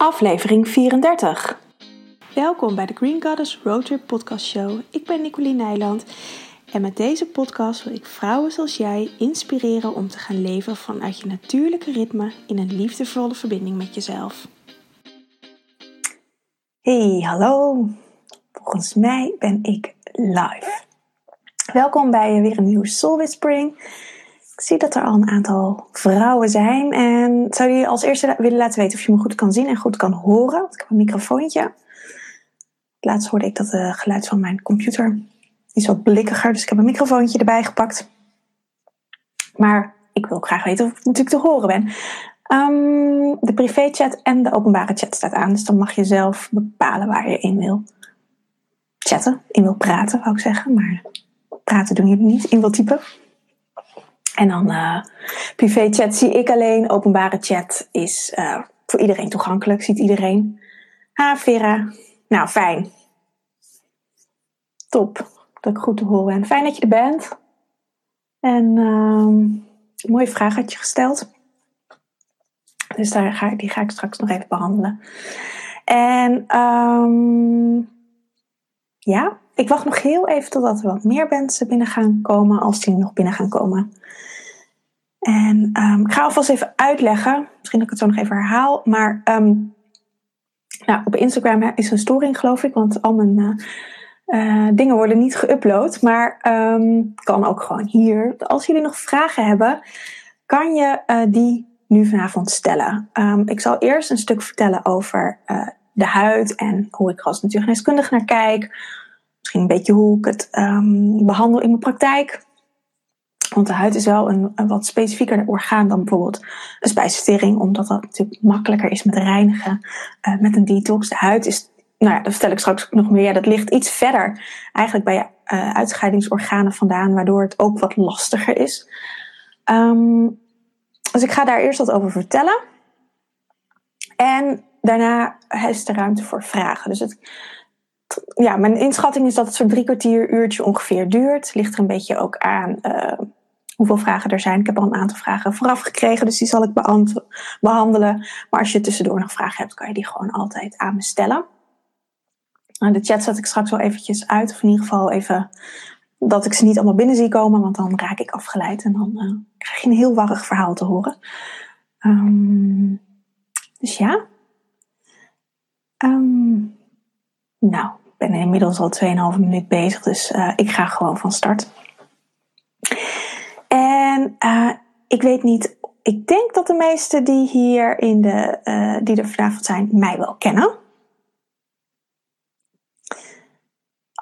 aflevering 34. Welkom bij de Green Goddess Roadtrip Podcast Show. Ik ben Nicoline Nijland en met deze podcast wil ik vrouwen zoals jij inspireren om te gaan leven vanuit je natuurlijke ritme in een liefdevolle verbinding met jezelf. Hey, hallo. Volgens mij ben ik live. Welkom bij weer een nieuwe Soul Whispering. Ik zie dat er al een aantal vrouwen zijn. En zou je als eerste willen laten weten of je me goed kan zien en goed kan horen? Ik heb een microfoontje. Laatst hoorde ik dat het geluid van mijn computer is wat blikkiger. Dus ik heb een microfoontje erbij gepakt. Maar ik wil graag weten of ik natuurlijk te horen ben. Um, de privéchat en de openbare chat staat aan. Dus dan mag je zelf bepalen waar je in wil chatten. In wil praten, wou ik zeggen. Maar praten doen jullie niet. In wil typen. En dan uh, privé chat zie ik alleen. Openbare chat is uh, voor iedereen toegankelijk. Ziet iedereen. Ha, Vera. Nou, fijn. Top. Dat ik goed te horen ben. Fijn dat je er bent. En uh, een mooie vraag had je gesteld. Dus daar ga, die ga ik straks nog even behandelen. En um, ja, ik wacht nog heel even totdat er wat meer mensen binnen gaan komen, als die nog binnen gaan komen. En um, ik ga alvast even uitleggen, misschien dat ik het zo nog even herhaal, maar um, nou, op Instagram is een storing geloof ik, want al mijn uh, uh, dingen worden niet geüpload, maar um, kan ook gewoon hier. Als jullie nog vragen hebben, kan je uh, die nu vanavond stellen. Ik zal eerst een stuk vertellen over de huid en hoe ik als natuurgeneeskundige naar kijk. Misschien een beetje hoe ik het um, behandel in mijn praktijk. Want de huid is wel een, wat specifieker orgaan dan bijvoorbeeld een spijsvertering, omdat dat natuurlijk makkelijker is met reinigen, uh, met een detox. De huid is, nou ja, dat vertel ik straks nog meer, dat ligt iets verder eigenlijk bij je uh, uitscheidingsorganen vandaan, waardoor het ook wat lastiger is. Um, dus ik ga daar eerst wat over vertellen. En daarna is er ruimte voor vragen. Dus het, ja, mijn inschatting is dat het zo'n drie kwartier, uurtje ongeveer duurt. Ligt er een beetje ook aan uh, hoeveel vragen er zijn. Ik heb al een aantal vragen vooraf gekregen, dus die zal ik behandelen. Maar als je tussendoor nog vragen hebt, kan je die gewoon altijd aan me stellen. Nou, de chat zet ik straks wel eventjes uit, of in ieder geval even dat ik ze niet allemaal binnen zie komen, want dan raak ik afgeleid en dan uh, krijg je een heel warrig verhaal te horen. Um, dus ja. Um, nou, ben inmiddels al 2,5 minuut bezig, dus uh, ik ga gewoon van start. En uh, ik weet niet, ik denk dat de meesten die hier in de, uh, die er vanavond zijn, mij wel kennen.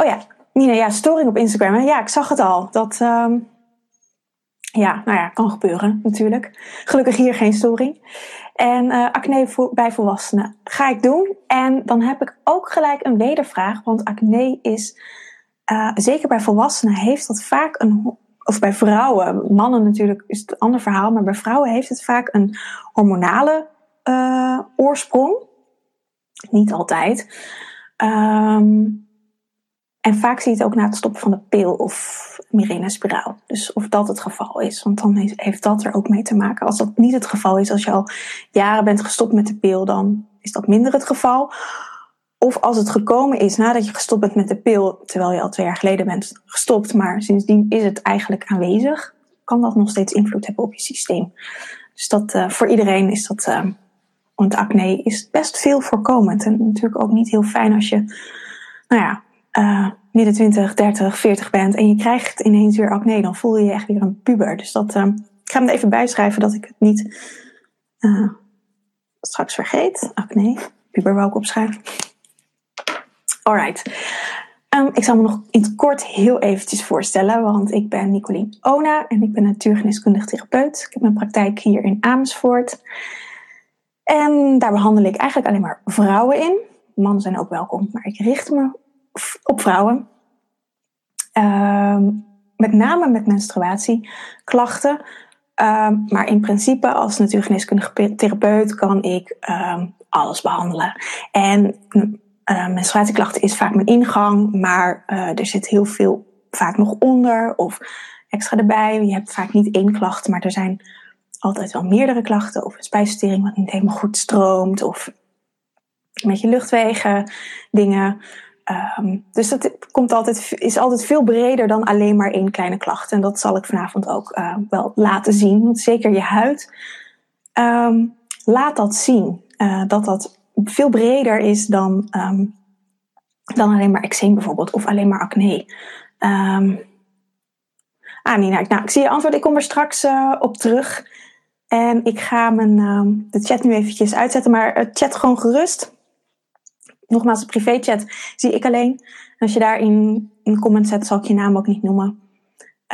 Oh ja, Nina, ja, storing op Instagram. Ja, ik zag het al. Dat, um, ja, nou ja, kan gebeuren natuurlijk. Gelukkig hier geen storing. En uh, acne bij volwassenen ga ik doen. En dan heb ik ook gelijk een wedervraag. Want acne is, uh, zeker bij volwassenen, heeft dat vaak een. Of bij vrouwen, mannen natuurlijk is het een ander verhaal. Maar bij vrouwen heeft het vaak een hormonale uh, oorsprong. Niet altijd. Um, en vaak zie je het ook na het stoppen van de pil of Mirena-spiraal. Dus of dat het geval is. Want dan heeft dat er ook mee te maken. Als dat niet het geval is, als je al jaren bent gestopt met de pil, dan is dat minder het geval. Of als het gekomen is nadat je gestopt bent met de pil, terwijl je al twee jaar geleden bent gestopt, maar sindsdien is het eigenlijk aanwezig, kan dat nog steeds invloed hebben op je systeem. Dus dat uh, voor iedereen is dat. Uh, want acne is best veel voorkomend. En natuurlijk ook niet heel fijn als je, nou ja, uh, midden 20, 30, 40 bent en je krijgt ineens weer acne, dan voel je je echt weer een puber. Dus dat, uh, ik ga hem even bijschrijven dat ik het niet uh, straks vergeet. Acne, puber wou ik opschrijven. Alright. Um, ik zal me nog in het kort heel eventjes voorstellen, want ik ben Nicolien Ona en ik ben natuurgeneeskundig therapeut. Ik heb mijn praktijk hier in Amersfoort. En daar behandel ik eigenlijk alleen maar vrouwen in. Mannen zijn ook welkom, maar ik richt me op vrouwen. Um, met name met menstruatieklachten. Um, maar in principe als natuurgeneeskundige therapeut kan ik um, alles behandelen. En uh, menstruatieklachten is vaak mijn ingang, maar uh, er zit heel veel vaak nog onder of extra erbij. Je hebt vaak niet één klacht, maar er zijn altijd wel meerdere klachten. Of een spijsvertering wat niet helemaal goed stroomt. Of met je luchtwegen, dingen. Um, dus dat komt altijd, is altijd veel breder dan alleen maar één kleine klacht. En dat zal ik vanavond ook uh, wel laten zien. Zeker je huid, um, laat dat zien. Uh, dat dat veel breder is dan, um, dan alleen maar eczeem bijvoorbeeld. Of alleen maar acne. Ah, Nina, nou, ik zie je antwoord. Ik kom er straks uh, op terug. En ik ga mijn, de chat nu eventjes uitzetten. Maar chat gewoon gerust nogmaals, de privéchat zie ik alleen. En als je daar in een comment zet, zal ik je naam ook niet noemen.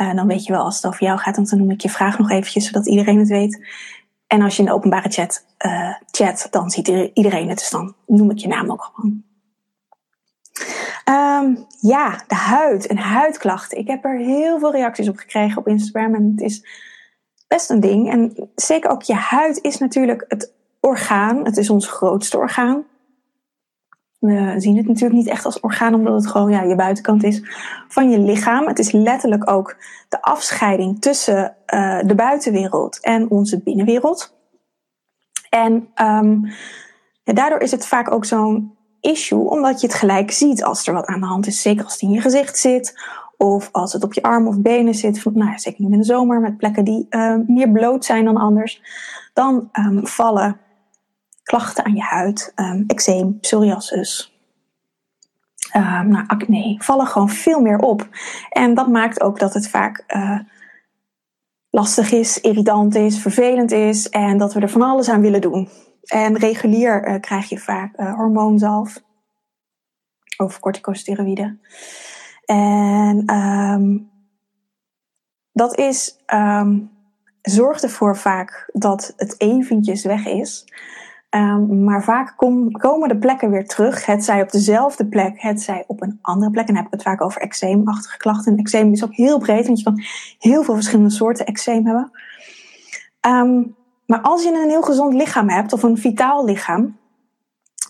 Uh, dan weet je wel als het over jou gaat, dan noem ik je vraag nog eventjes, zodat iedereen het weet. En als je in de openbare chat uh, chat, dan ziet iedereen het, dus dan noem ik je naam ook gewoon. Um, ja, de huid en huidklachten. Ik heb er heel veel reacties op gekregen op Instagram en het is best een ding. En zeker ook je huid is natuurlijk het orgaan, het is ons grootste orgaan. We zien het natuurlijk niet echt als orgaan, omdat het gewoon ja, je buitenkant is van je lichaam. Het is letterlijk ook de afscheiding tussen uh, de buitenwereld en onze binnenwereld. En um, ja, daardoor is het vaak ook zo'n issue, omdat je het gelijk ziet als er wat aan de hand is. Zeker als het in je gezicht zit, of als het op je armen of benen zit. Nou ja, zeker nu in de zomer, met plekken die uh, meer bloot zijn dan anders. Dan um, vallen klachten aan je huid, um, eczeem, psoriasis, um, nou, acne, vallen gewoon veel meer op. En dat maakt ook dat het vaak uh, lastig is, irritant is, vervelend is en dat we er van alles aan willen doen. En regulier uh, krijg je vaak uh, hormoonzalf of corticosteroïden. En um, dat is, zorgt ervoor vaak dat het eventjes weg is. Um, maar vaak kom, komen de plekken weer terug. Het zij op dezelfde plek, het zij op een andere plek. En dan heb ik het vaak over eczeemachtige klachten. En eczeem is ook heel breed, want je kan heel veel verschillende soorten eczeem hebben. Um, maar als je een heel gezond lichaam hebt, of een vitaal lichaam.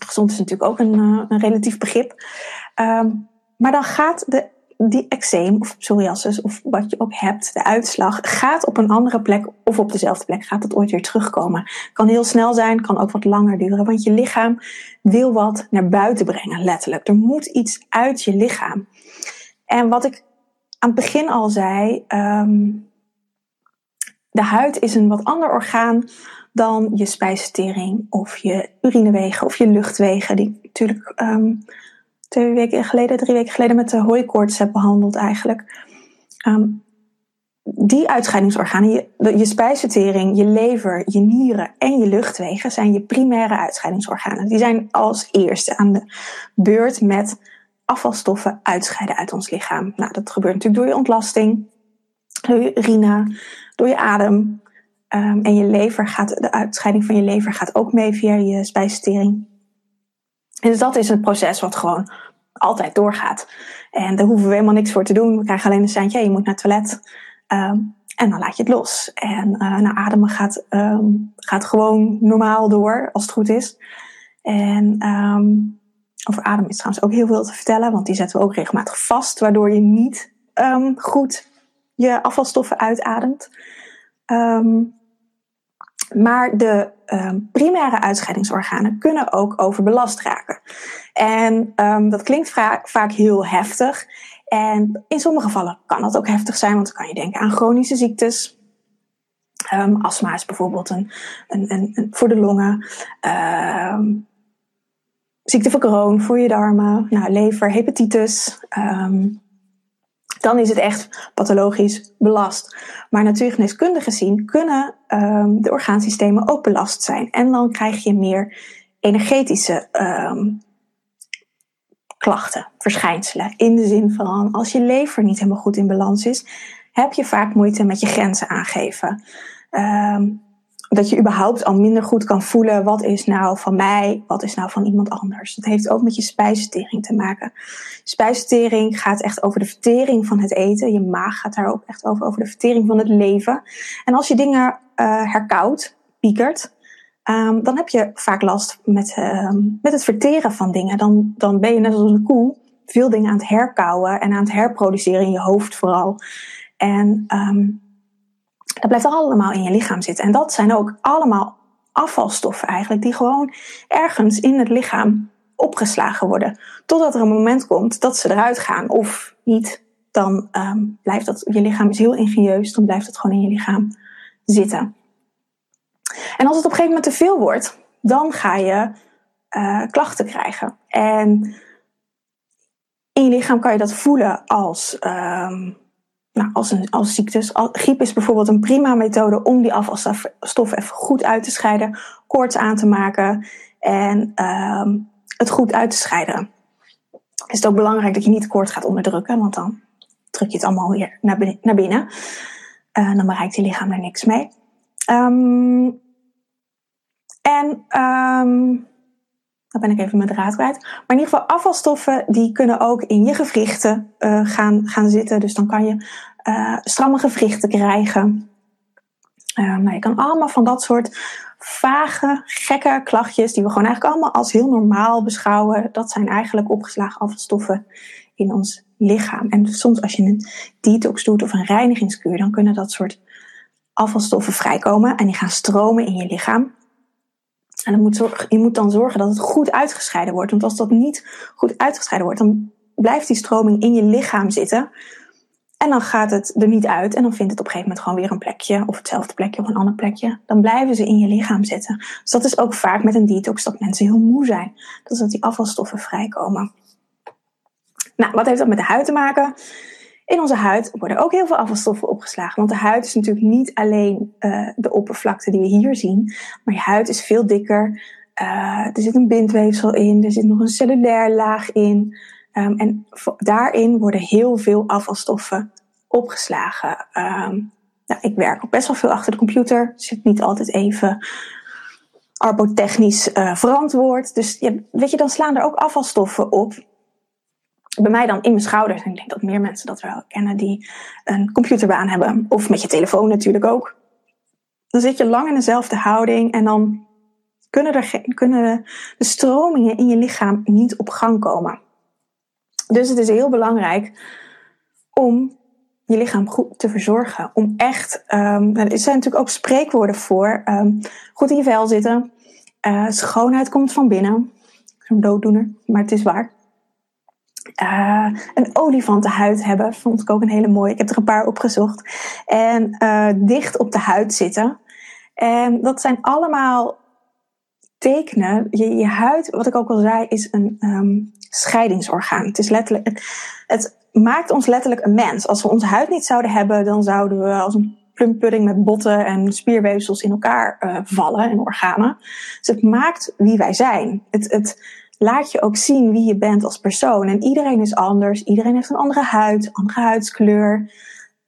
Gezond is natuurlijk ook een, uh, een relatief begrip. Um, maar dan gaat de die eczeem of psoriasis of wat je ook hebt, de uitslag, gaat op een andere plek of op dezelfde plek, gaat het ooit weer terugkomen. Kan heel snel zijn, kan ook wat langer duren, want je lichaam wil wat naar buiten brengen, letterlijk. Er moet iets uit je lichaam. En wat ik aan het begin al zei, um, de huid is een wat ander orgaan dan je spijsvertering of je urinewegen of je luchtwegen, die natuurlijk um, twee weken geleden, drie weken geleden met de hooikoorts heb behandeld eigenlijk. Um, die uitscheidingsorganen, je, je spijsvertering, je lever, je nieren en je luchtwegen zijn je primaire uitscheidingsorganen. Die zijn als eerste aan de beurt met afvalstoffen uitscheiden uit ons lichaam. Nou, dat gebeurt natuurlijk door je ontlasting, door je urine, door je adem. Um, en je lever gaat, de uitscheiding van je lever gaat ook mee via je spijsvertering. Dus dat is een proces wat gewoon altijd doorgaat. En daar hoeven we helemaal niks voor te doen. We krijgen alleen een seintje, je moet naar het toilet. Um, en dan laat je het los. En uh, ademen gaat, um, gaat gewoon normaal door, als het goed is. En um, over ademen is trouwens ook heel veel te vertellen, want die zetten we ook regelmatig vast, waardoor je niet goed je afvalstoffen uitademt. Maar de um, primaire uitscheidingsorganen kunnen ook overbelast raken. En um, dat klinkt vaak heel heftig. En in sommige gevallen kan dat ook heftig zijn, want dan kan je denken aan chronische ziektes. Um, astma is bijvoorbeeld een, een, voor de longen. Ziekte van Crohn voor je darmen. Nou, lever, hepatitis. Dan is het echt pathologisch belast. Maar natuurgeneeskundig gezien kunnen um, de orgaansystemen ook belast zijn. En dan krijg je meer energetische um, klachten, verschijnselen. In de zin van als je lever niet helemaal goed in balans is, heb je vaak moeite met je grenzen aangeven. Um, dat je überhaupt al minder goed kan voelen wat is nou van mij, wat is nou van iemand anders. Dat heeft ook met je spijsvertering te maken. Spijsvertering gaat echt over de vertering van het eten. Je maag gaat daar ook echt over, over de vertering van het leven. En als je dingen uh, herkoudt, piekert, um, dan heb je vaak last met, um, met het verteren van dingen. Dan, dan ben je net als een koe veel dingen aan het herkauwen en aan het herproduceren in je hoofd vooral. En um, dat blijft allemaal in je lichaam zitten. En dat zijn ook allemaal afvalstoffen eigenlijk, die gewoon ergens in het lichaam opgeslagen worden. Totdat er een moment komt dat ze eruit gaan of niet. Dan um, blijft dat, je lichaam is heel ingenieus, dan blijft het gewoon in je lichaam zitten. En als het op een gegeven moment te veel wordt, dan ga je uh, klachten krijgen. En in je lichaam kan je dat voelen als, um, nou, als, een, als ziektes. Griep is bijvoorbeeld een prima methode om die afvalstof even goed uit te scheiden, koorts aan te maken en um, het goed uit te scheiden. Is het ook belangrijk dat je niet koorts gaat onderdrukken, want dan druk je het allemaal weer naar binnen. Naar binnen. Uh, dan bereikt je lichaam er niks mee. Um, en um, dan ben ik even mijn draad kwijt. Maar in ieder geval afvalstoffen die kunnen ook in je gewrichten uh, gaan, gaan zitten. Dus dan kan je uh, stramme gewrichten krijgen. Uh, je kan allemaal van dat soort vage, gekke klachtjes die we gewoon eigenlijk allemaal als heel normaal beschouwen. Dat zijn eigenlijk opgeslagen afvalstoffen in ons lichaam. En soms als je een detox doet of een reinigingskuur, dan kunnen dat soort afvalstoffen vrijkomen en die gaan stromen in je lichaam. En dan moet je moet dan zorgen dat het goed uitgescheiden wordt. Want als dat niet goed uitgescheiden wordt, dan blijft die stroming in je lichaam zitten. En dan gaat het er niet uit en dan vindt het op een gegeven moment gewoon weer een plekje, of hetzelfde plekje of een ander plekje. Dan blijven ze in je lichaam zitten. Dus dat is ook vaak met een detox dat mensen heel moe zijn. Dat dat die afvalstoffen vrijkomen. Nou, wat heeft dat met de huid te maken? In onze huid worden ook heel veel afvalstoffen opgeslagen. Want de huid is natuurlijk niet alleen uh, de oppervlakte die we hier zien. Maar je huid is veel dikker. Uh, er zit een bindweefsel in. Er zit nog een cellulair laag in. Um, en daarin worden heel veel afvalstoffen opgeslagen. Um, nou, ik werk ook best wel veel achter de computer. Zit niet altijd even arbotechnisch uh, verantwoord. Dus weet je, dan slaan er ook afvalstoffen op bij mij dan in mijn schouders. En ik denk dat meer mensen dat wel kennen die een computerbaan hebben. Of met je telefoon natuurlijk ook. Dan zit je lang in dezelfde houding en dan kunnen, er, kunnen de stromingen in je lichaam niet op gang komen. Dus het is heel belangrijk om je lichaam goed te verzorgen. Om echt, um, er zijn natuurlijk ook spreekwoorden voor. Um, goed in je vel zitten. Uh, schoonheid komt van binnen. Zo'n dooddoener, maar het is waar. Uh, een olifantenhuid hebben, vond ik ook een hele mooie. Ik heb er een paar opgezocht. En uh, dicht op de huid zitten. En dat zijn allemaal tekenen. Je, je huid, wat ik ook al zei, is een um, scheidingsorgaan. Het is letterlijk, het, maakt ons letterlijk een mens. Als we onze huid niet zouden hebben, dan zouden we als een plumpudding met botten en spierweefsels in elkaar uh, vallen en organen. Dus het maakt wie wij zijn. Het, het laat je ook zien wie je bent als persoon. En iedereen is anders. Iedereen heeft een andere huid, andere huidskleur.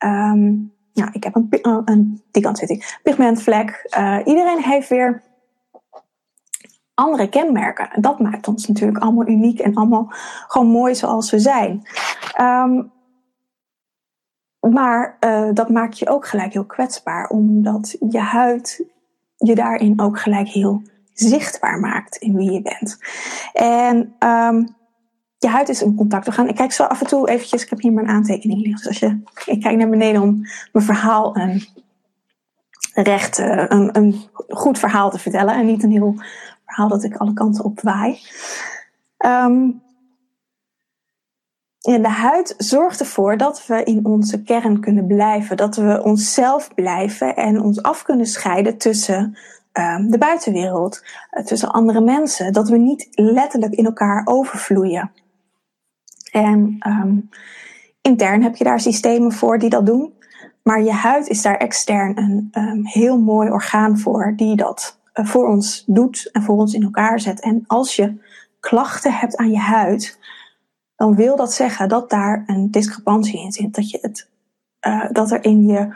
Um, ja, ik heb een, een die kant zit ik, pigmentvlek. Uh, iedereen heeft weer andere kenmerken. En dat maakt ons natuurlijk allemaal uniek en allemaal gewoon mooi zoals we zijn. Um, maar uh, dat maakt je ook gelijk heel kwetsbaar, omdat je huid je daarin ook gelijk heel zichtbaar maakt in wie je bent. En um, je huid is een contactorgaan. Ik kijk zo af en toe eventjes, ik heb hier mijn aantekening liggen. Dus als je, ik kijk naar beneden om mijn verhaal een recht, uh, een, een goed verhaal te vertellen. En niet een heel verhaal dat ik alle kanten op waai. Um, en de huid zorgt ervoor dat we in onze kern kunnen blijven. Dat we onszelf blijven en ons af kunnen scheiden tussen Ehm, de buitenwereld, eh, tussen andere mensen. Dat we niet letterlijk in elkaar overvloeien. En um, intern heb je daar systemen voor die dat doen. Maar je huid is daar extern een um, heel mooi orgaan voor, die dat uh, voor ons doet en voor ons in elkaar zet. En als je klachten hebt aan je huid, dan wil dat zeggen dat daar een discrepantie in zit. Dat, je het, uh, dat er in je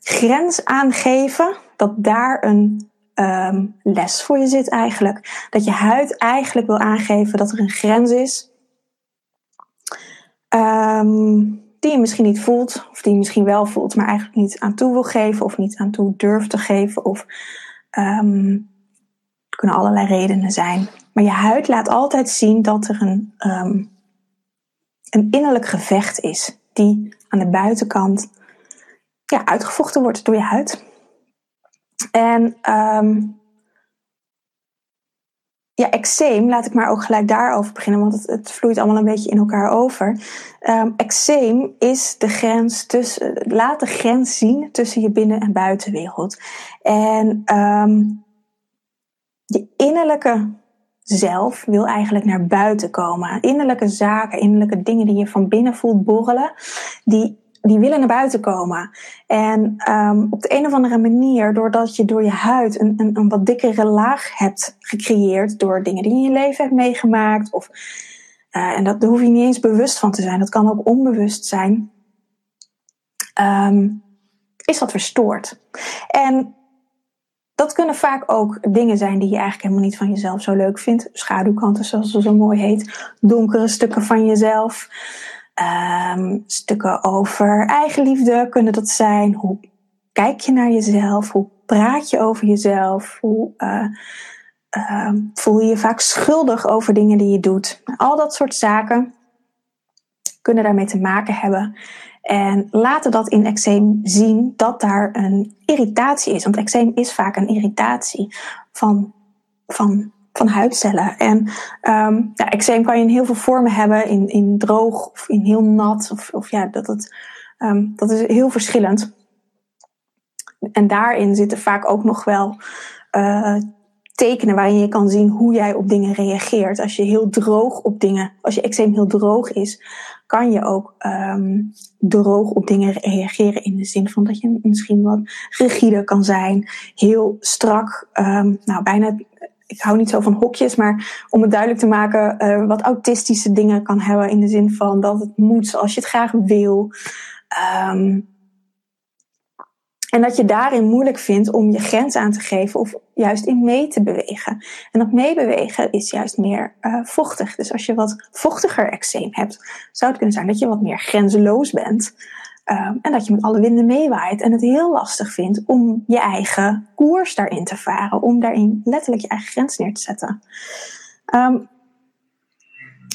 grens aangeven, dat daar een um, les voor je zit eigenlijk. Dat je huid eigenlijk wil aangeven dat er een grens is. Um, die je misschien niet voelt, of die je misschien wel voelt, maar eigenlijk niet aan toe wil geven, of niet aan toe durft te geven. Of um, kunnen allerlei redenen zijn. Maar je huid laat altijd zien dat er een, een innerlijk gevecht is, die aan de buitenkant ja, uitgevochten wordt door je huid. En um, ja, eczeem, laat ik maar ook gelijk daarover beginnen, want het, het vloeit allemaal een beetje in elkaar over. Um, eczeem is de grens tussen, laat de grens zien tussen je binnen- en buitenwereld. En um, je innerlijke zelf wil eigenlijk naar buiten komen. Innerlijke zaken, innerlijke dingen die je van binnen voelt borrelen, die die willen naar buiten komen. En um, op de een of andere manier, doordat je door je huid een, een, een wat dikkere laag hebt gecreëerd, door dingen die je in je leven hebt meegemaakt, of, uh, en dat, daar hoef je niet eens bewust van te zijn, dat kan ook onbewust zijn, um, is dat verstoord. En dat kunnen vaak ook dingen zijn die je eigenlijk helemaal niet van jezelf zo leuk vindt. Schaduwkanten, zoals het zo mooi heet. Donkere stukken van jezelf. Um, stukken over eigenliefde kunnen dat zijn. Hoe kijk je naar jezelf? Hoe praat je over jezelf? Hoe uh, uh, voel je je vaak schuldig over dingen die je doet? Al dat soort zaken kunnen daarmee te maken hebben. En laten dat in eczeem zien dat daar een irritatie is. Want eczeem is vaak een irritatie van, van van huidcellen. En um, ja, eczeem kan je in heel veel vormen hebben, in, in droog of in heel nat. Of, of ja, dat, het, um, dat is heel verschillend. En daarin zitten vaak ook nog wel uh, tekenen waarin je kan zien hoe jij op dingen reageert. Als je heel droog op dingen, als je eczeem heel droog is, kan je ook um, droog op dingen reageren in de zin van dat je misschien wat rigide kan zijn, heel strak, um, nou bijna ik hou niet zo van hokjes, maar om het duidelijk te maken, uh, wat autistische dingen kan hebben in de zin van dat het moet zoals je het graag wil. Um, en dat je daarin moeilijk vindt om je grens aan te geven of juist in mee te bewegen. En dat meebewegen is juist meer uh, vochtig. Dus als je wat vochtiger eczeem hebt, zou het kunnen zijn dat je wat meer grenzeloos bent. Um, en dat je met alle winden meewaait en het heel lastig vindt om je eigen koers daarin te varen, om daarin letterlijk je eigen grens neer te zetten. Um,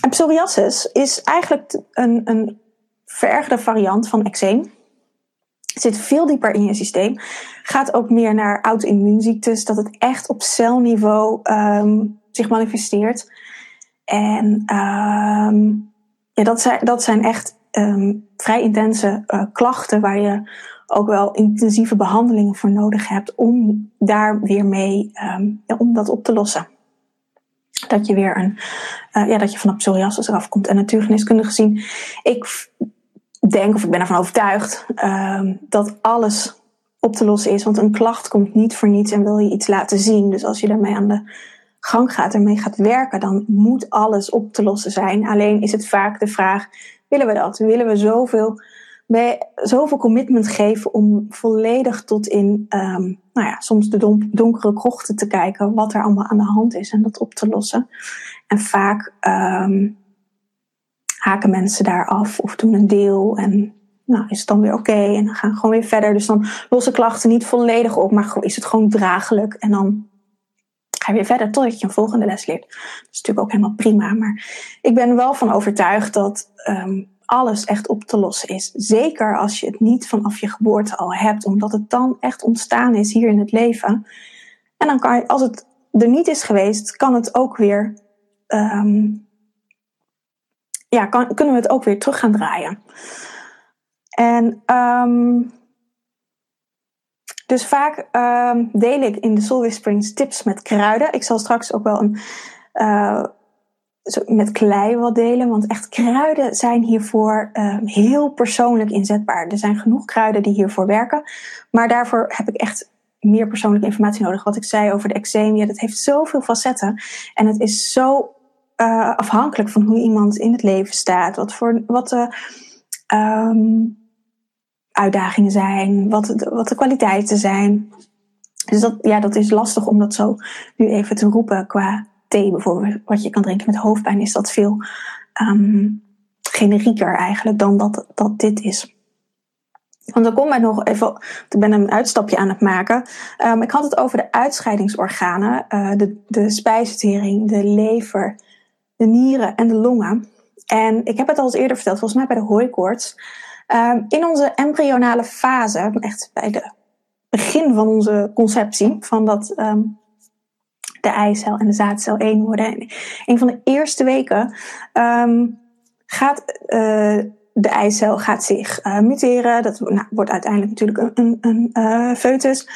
psoriasis is eigenlijk een, een verergerde variant van eczeem. Zit veel dieper in je systeem. Gaat ook meer naar auto-immuunziektes, dat het echt op celniveau um, zich manifesteert. En ja, dat, zijn, dat zijn echt um, vrij intense uh, klachten waar je ook wel intensieve behandelingen voor nodig hebt om daar weer mee, ja, om dat op te lossen. Dat je weer een, uh, ja, dat je van psoriasis eraf komt. En natuurgeneeskundig gezien, ik denk of ik ben ervan overtuigd um, dat alles op te lossen is. Want een klacht komt niet voor niets en wil je iets laten zien. Dus als je daarmee aan de gang gaat, ermee gaat werken, dan moet alles op te lossen zijn. Alleen is het vaak de vraag, willen we dat? Willen we zoveel, zoveel commitment geven om volledig tot in, um, nou ja, soms de donkere krochten te kijken wat er allemaal aan de hand is en dat op te lossen. En vaak um, haken mensen daar af of doen een deel en nou, is het dan weer oké en dan gaan we gewoon weer verder. Dus dan lossen klachten niet volledig op, maar is het gewoon draaglijk en dan ga je weer verder totdat je een volgende les leert. Dat is natuurlijk ook helemaal prima. Maar ik ben wel van overtuigd dat um, alles echt op te lossen is. Zeker als je het niet vanaf je geboorte al hebt, omdat het dan echt ontstaan is hier in het leven. En dan kan je, als het er niet is geweest, kan het ook weer. Um, ja, kan, kunnen we het ook weer terug gaan draaien. En um, dus vaak um, deel ik in de Soul Whisperings tips met kruiden. Ik zal straks ook wel een, uh, met klei wat delen. Want echt kruiden zijn hiervoor um, heel persoonlijk inzetbaar. Er zijn genoeg kruiden die hiervoor werken. Maar daarvoor heb ik echt meer persoonlijke informatie nodig. Wat ik zei over de eczeem, ja, dat heeft zoveel facetten. En het is zo uh, afhankelijk van hoe iemand in het leven staat. Wat voor wat um, uitdagingen zijn, wat de, wat de kwaliteiten zijn. Dus dat, ja, dat is lastig om dat zo nu even te roepen qua thee bijvoorbeeld. Wat je kan drinken met hoofdpijn is dat veel um, generieker eigenlijk dan dat, dat dit is. Want dan kom ik nog even, ik ben een uitstapje aan het maken. Um, ik had het over de uitscheidingsorganen, uh, de, de spijsvertering, de lever, de nieren en de longen. En ik heb het al eens eerder verteld, volgens mij bij de hooikoorts. Um, in onze embryonale fase, echt bij het begin van onze conceptie, van dat, um, de eicel en de zaadcel één worden. En een van de eerste weken ehm, gaat uh, de eicel gaat zich uh, muteren. Dat nou, wordt uiteindelijk natuurlijk een, een, een uh, foetus.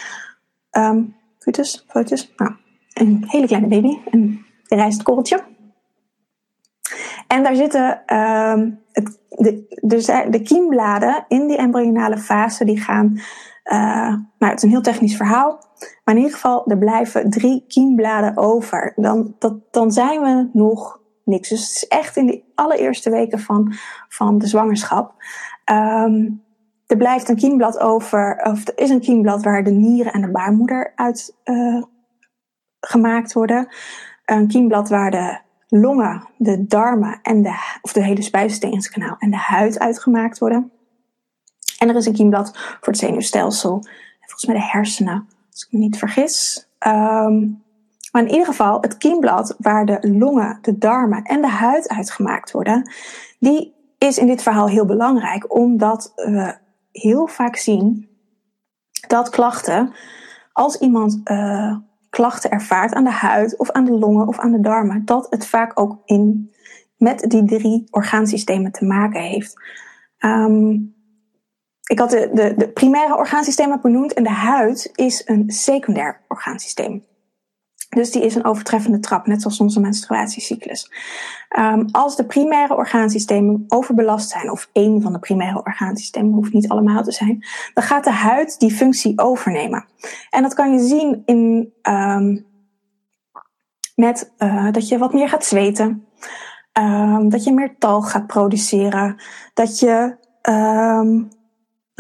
Foetus, foetus, nou, een hele kleine baby, een rijstkorreltje. En daar zitten um, het, de, dus de kiembladen in die embryonale fase, die gaan, uh, nou het is een heel technisch verhaal, maar in ieder geval er blijven drie kiembladen over. Dan, dan zijn we nog niks. Dus het is echt in de allereerste weken van, van de zwangerschap. Um, er blijft een kiemblad over, of er is een kiemblad waar de nieren en de baarmoeder uit uh, gemaakt worden. Een kiemblad waar de longen, de darmen en de, of de hele spijsverteringskanaal en de huid uitgemaakt worden. En er is een kiemblad voor het zenuwstelsel. En volgens mij de hersenen, als ik me niet vergis. Um, maar in ieder geval, het kiemblad waar de longen, de darmen en de huid uitgemaakt worden, die is in dit verhaal heel belangrijk, omdat we heel vaak zien dat klachten, als iemand uh, klachten ervaart aan de huid of aan de longen of aan de darmen, dat het vaak ook in, met die drie orgaansystemen te maken heeft. Um, ik had de, de, de primaire orgaansystemen benoemd en de huid is een secundair orgaansysteem. Dus die is een overtreffende trap, net zoals onze menstruatiecyclus. Um, als de primaire orgaansystemen overbelast zijn, of één van de primaire orgaansystemen, hoeft niet allemaal te zijn, dan gaat de huid die functie overnemen. En dat kan je zien in, um, met uh, dat je wat meer gaat zweten, um, dat je meer talg gaat produceren, dat je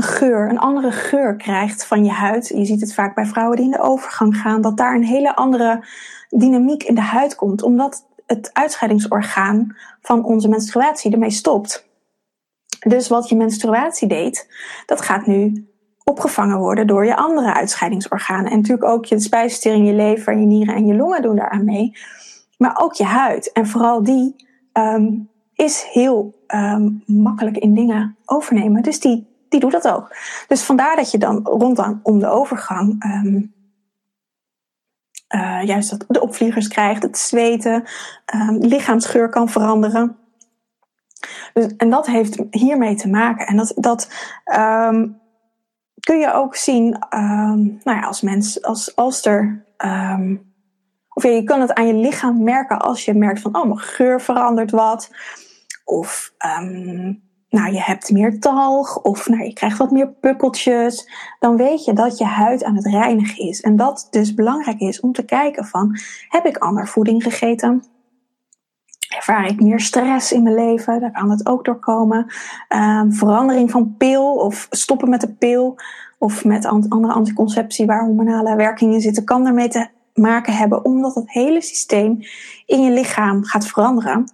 geur, een andere geur krijgt van je huid. Je ziet het vaak bij vrouwen die in de overgang gaan, dat daar een hele andere dynamiek in de huid komt, omdat het uitscheidingsorgaan van onze menstruatie ermee stopt. Dus wat je menstruatie deed, dat gaat nu opgevangen worden door je andere uitscheidingsorganen. En natuurlijk ook je spijsvertering, je lever, je nieren en je longen doen daaraan mee. Maar ook je huid. En vooral die um, is heel um, makkelijk in dingen overnemen. Dus die die doet dat ook. Dus vandaar dat je dan rondom om de overgang um, uh, juist dat de opvliegers krijgt, het zweten, um, lichaamsgeur kan veranderen. Dus, en dat heeft hiermee te maken. En dat, dat um, kun je ook zien nou ja, als mens, als, als er. of je kan het aan je lichaam merken als je merkt van, oh, mijn geur verandert wat. Of nou, je hebt meer talg of nou, je krijgt wat meer pukkeltjes, dan weet je dat je huid aan het reinigen is. En dat dus belangrijk is om te kijken van, heb ik ander voeding gegeten? Ervaar ik meer stress in mijn leven? Daar kan het ook door komen. Um, verandering van pil of stoppen met de pil of met andere anticonceptie waar hormonale werkingen zitten, kan daarmee te maken hebben omdat het hele systeem in je lichaam gaat veranderen.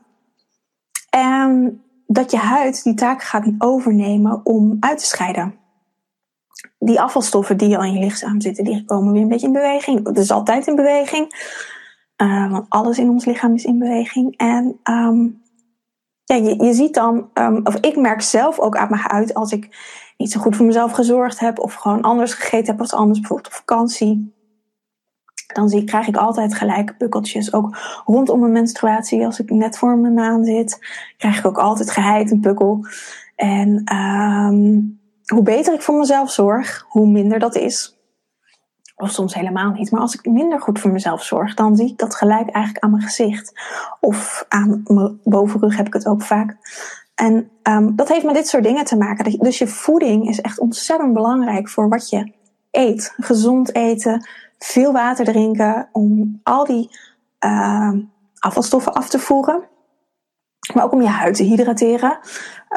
En dat je huid die taak gaat overnemen om uit te scheiden. Die afvalstoffen die al in je lichaam zitten, die komen weer een beetje in beweging. Dat is altijd in beweging. Uh, want alles in ons lichaam is in beweging. En um, ja, je, je ziet dan, um, of ik merk zelf ook aan mijn huid als ik niet zo goed voor mezelf gezorgd heb, of gewoon anders gegeten heb als anders, bijvoorbeeld op vakantie dan zie, krijg ik altijd gelijk pukkeltjes. Ook rondom mijn menstruatie, als ik net voor mijn maan zit, krijg ik ook altijd geheid een pukkel. En um, hoe beter ik voor mezelf zorg, hoe minder dat is. Of soms helemaal niet. Maar als ik minder goed voor mezelf zorg, dan zie ik dat gelijk eigenlijk aan mijn gezicht. Of aan mijn bovenrug heb ik het ook vaak. En um, dat heeft met dit soort dingen te maken. Dus je voeding is echt ontzettend belangrijk voor wat je eet. Gezond eten, veel water drinken om al die uh, afvalstoffen af te voeren. Maar ook om je huid te hydrateren.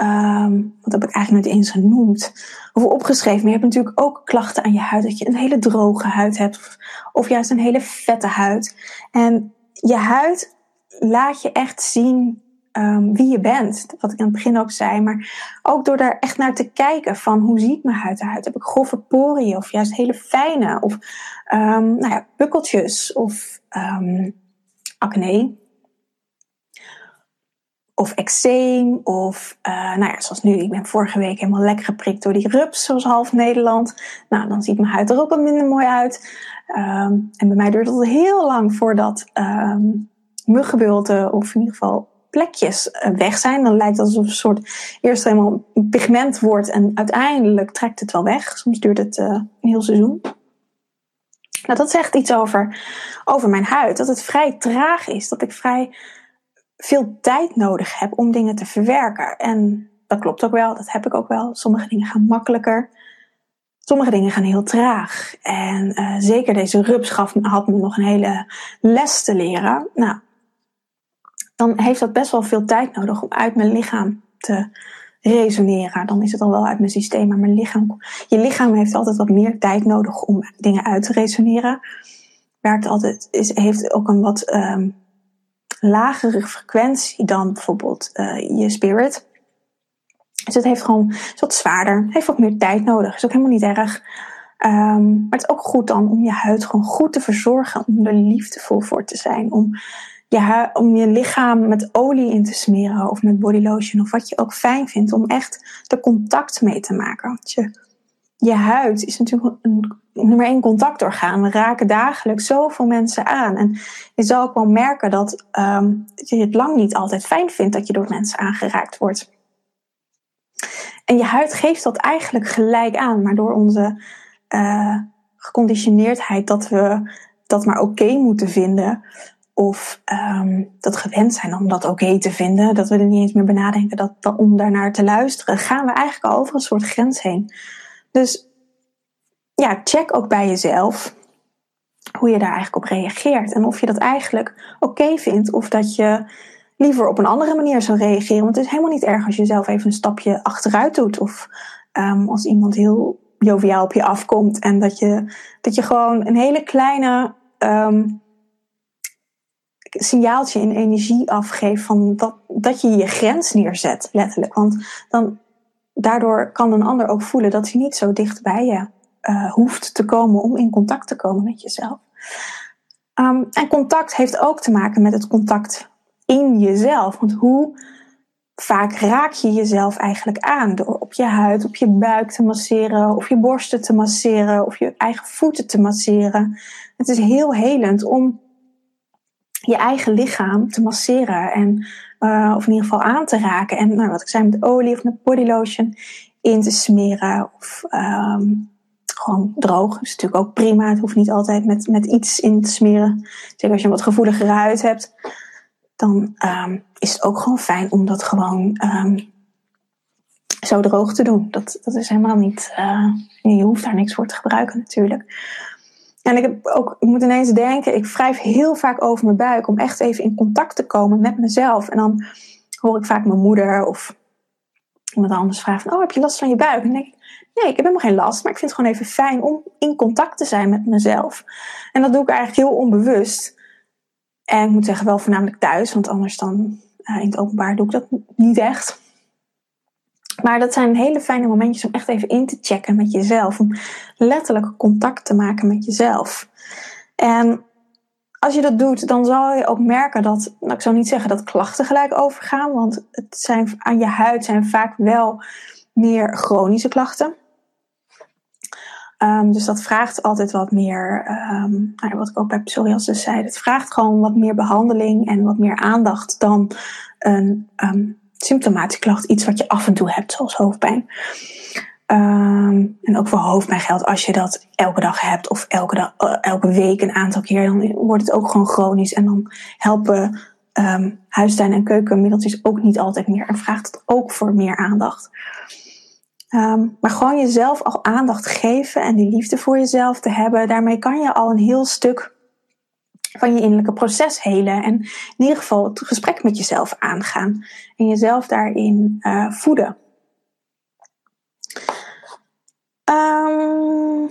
Um, dat heb ik eigenlijk niet eens genoemd. Of opgeschreven. Maar je hebt natuurlijk ook klachten aan je huid. Dat je een hele droge huid hebt. Of, juist een hele vette huid. En je huid laat je echt zien um, wie je bent. Wat ik aan het begin ook zei. Maar ook door daar echt naar te kijken van hoe ziet mijn huid eruit? Heb ik grove poriën of juist hele fijne? Of um, nou ja, pukkeltjes of um, acne. of eczeem. Of, uh, nou ja, zoals nu, ik ben vorige week helemaal lekker geprikt door die rups, zoals half Nederland. Nou, dan ziet mijn huid er ook wat minder mooi uit. Um, en bij mij duurt het heel lang voordat muggenbulten, of in ieder geval plekjes eh, weg zijn. Dan lijkt het alsof een soort eerst helemaal pigment wordt en uiteindelijk trekt het wel weg. Soms duurt het uh, een heel seizoen. Nou, dat zegt iets over, over mijn huid. Dat het vrij traag is. Dat ik vrij veel tijd nodig heb om dingen te verwerken. En dat klopt ook wel, dat heb ik ook wel. Sommige dingen gaan makkelijker. Sommige dingen gaan heel traag. En uh, zeker deze rups gaf, had me nog een hele les te leren. Nou, dan heeft dat best wel veel tijd nodig om uit mijn lichaam te resoneren. Dan is het al wel uit mijn systeem, maar mijn lichaam, je lichaam heeft altijd wat meer tijd nodig om dingen uit te resoneren. Werkt altijd, is, heeft ook een wat um, lagere frequentie dan bijvoorbeeld uh, je spirit. Dus het heeft gewoon, is wat zwaarder, heeft wat meer tijd nodig. Is ook helemaal niet erg. Um, maar het is ook goed dan om je huid gewoon goed te verzorgen, om er liefdevol voor te zijn, om je, om je lichaam met olie in te smeren of met body lotion of wat je ook fijn vindt, om echt de contact mee te maken. Want je, je huid is natuurlijk een nummer één contactorgaan. We raken dagelijks zoveel mensen aan. En je zal ook wel merken dat um, je het lang niet altijd fijn vindt dat je door mensen aangeraakt wordt. En je huid geeft dat eigenlijk gelijk aan, maar door onze uh, geconditioneerdheid dat we dat maar oké moeten vinden, of um, dat gewend zijn om dat oké te vinden, dat we er niet eens meer benadenken dat, om daarnaar te luisteren, gaan we eigenlijk al over een soort grens heen. Dus ja, check ook bij jezelf hoe je daar eigenlijk op reageert en of je dat eigenlijk oké vindt of dat je liever op een andere manier zou reageren. Want het is helemaal niet erg als je zelf even een stapje achteruit doet of um, als iemand heel joviaal op je afkomt en dat je, dat je gewoon een hele kleine um, signaaltje in energie afgeeft van dat, dat je je grens neerzet, letterlijk. Want dan, daardoor kan een ander ook voelen dat hij niet zo dicht bij je uh, hoeft te komen om in contact te komen met jezelf. Um, en contact heeft ook te maken met het contact in jezelf. Want hoe vaak raak je jezelf eigenlijk aan door op je huid, op je buik te masseren, of je borsten te masseren, of je eigen voeten te masseren. Het is heel helend om je eigen lichaam te masseren en uh, of in ieder geval aan te raken. En nou, wat ik zei met olie of met body lotion in te smeren of um, gewoon droog. Is natuurlijk ook prima. Het hoeft niet altijd met, met iets in te smeren. Zeker als je een wat gevoeligere huid hebt, dan um, is het ook gewoon fijn om dat gewoon um, zo droog te doen. Dat, dat is helemaal niet. Uh, je hoeft daar niks voor te gebruiken natuurlijk. En ik ook, ik moet ineens denken, ik wrijf heel vaak over mijn buik om echt even in contact te komen met mezelf. En dan hoor ik vaak mijn moeder of iemand anders vragen oh, heb je last van je buik? En dan denk ik, nee, ik heb helemaal geen last, maar ik vind het gewoon even fijn om in contact te zijn met mezelf. En dat doe ik eigenlijk heel onbewust. En ik moet zeggen, wel voornamelijk thuis, want anders dan uh, in het openbaar doe ik dat niet echt. Maar dat zijn hele fijne momentjes om echt even in te checken met jezelf. Om letterlijk contact te maken met jezelf. En als je dat doet, dan zal je ook merken dat, nou, ik zou niet zeggen dat klachten gelijk overgaan, want het zijn, aan je huid zijn vaak wel meer chronische klachten. Um, dus dat vraagt altijd wat meer, um, nou, wat ik ook bij psoriasis zei, het vraagt gewoon wat meer behandeling en wat meer aandacht dan een um, symptomatische klacht, iets wat je af en toe hebt, zoals hoofdpijn. Um, en ook voor hoofdpijn geldt, als je dat elke dag hebt of elke, uh, elke week een aantal keer, dan wordt het ook gewoon chronisch. En dan helpen um, huistuin- en keukenmiddeltjes ook niet altijd meer. En vraagt het ook voor meer aandacht. Um, maar gewoon jezelf al aandacht geven en die liefde voor jezelf te hebben, daarmee kan je al een heel stuk van je innerlijke proces helen. En in ieder geval het gesprek met jezelf aangaan. En jezelf daarin uh, voeden. Um,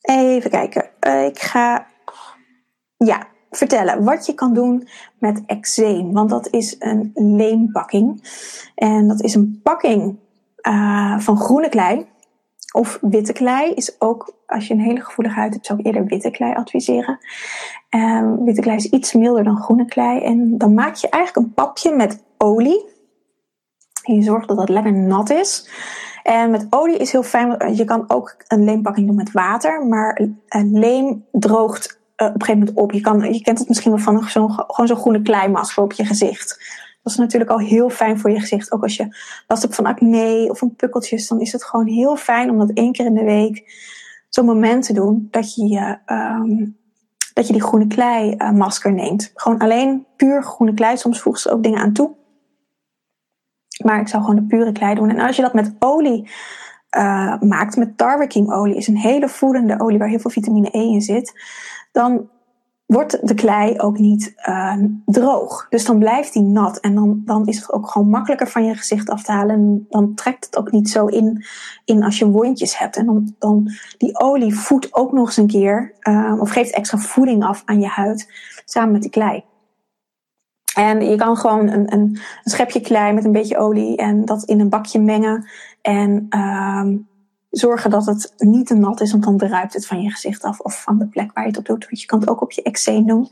even kijken. Uh, ik ga ja, vertellen wat je kan doen met eczeem. Want dat is een leempakking. En dat is een pakking uh, van groene klei. Of witte klei is ook, als je een hele gevoelige huid hebt, zou ik eerder witte klei adviseren. Um, witte klei is iets milder dan groene klei. En dan maak je eigenlijk een papje met olie. En je zorgt dat dat lekker nat is. En met olie is heel fijn, je kan ook een leempakking doen met water. Maar leem droogt uh, op een gegeven moment op. Je, kan, je kent het misschien wel van gewoon zo'n groene kleimasker op je gezicht. Dat is natuurlijk al heel fijn voor je gezicht. Ook als je last hebt van acne of van pukkeltjes, dan is het gewoon heel fijn om dat één keer in de week zo'n moment te doen dat je, um, dat je die groene klei uh, masker neemt. Gewoon alleen puur groene klei. Soms voegen ze ook dingen aan toe. Maar ik zou gewoon de pure klei doen. En als je dat met olie uh, maakt, met tarwekiemolie, is een hele voedende olie waar heel veel vitamine E in zit, dan wordt de klei ook niet uh, droog. Dus dan blijft die nat. En dan, dan is het ook gewoon makkelijker van je gezicht af te halen. En dan trekt het ook niet zo in, in als je wondjes hebt. En dan, dan die olie voedt ook nog eens een keer, uh, of geeft extra voeding af aan je huid, samen met die klei. En je kan gewoon een, een, een schepje klei met een beetje olie en dat in een bakje mengen. En uh, zorgen dat het niet te nat is, want dan druipt het van je gezicht af of van de plek waar je het op doet. Want je kan het ook op je eczeem doen.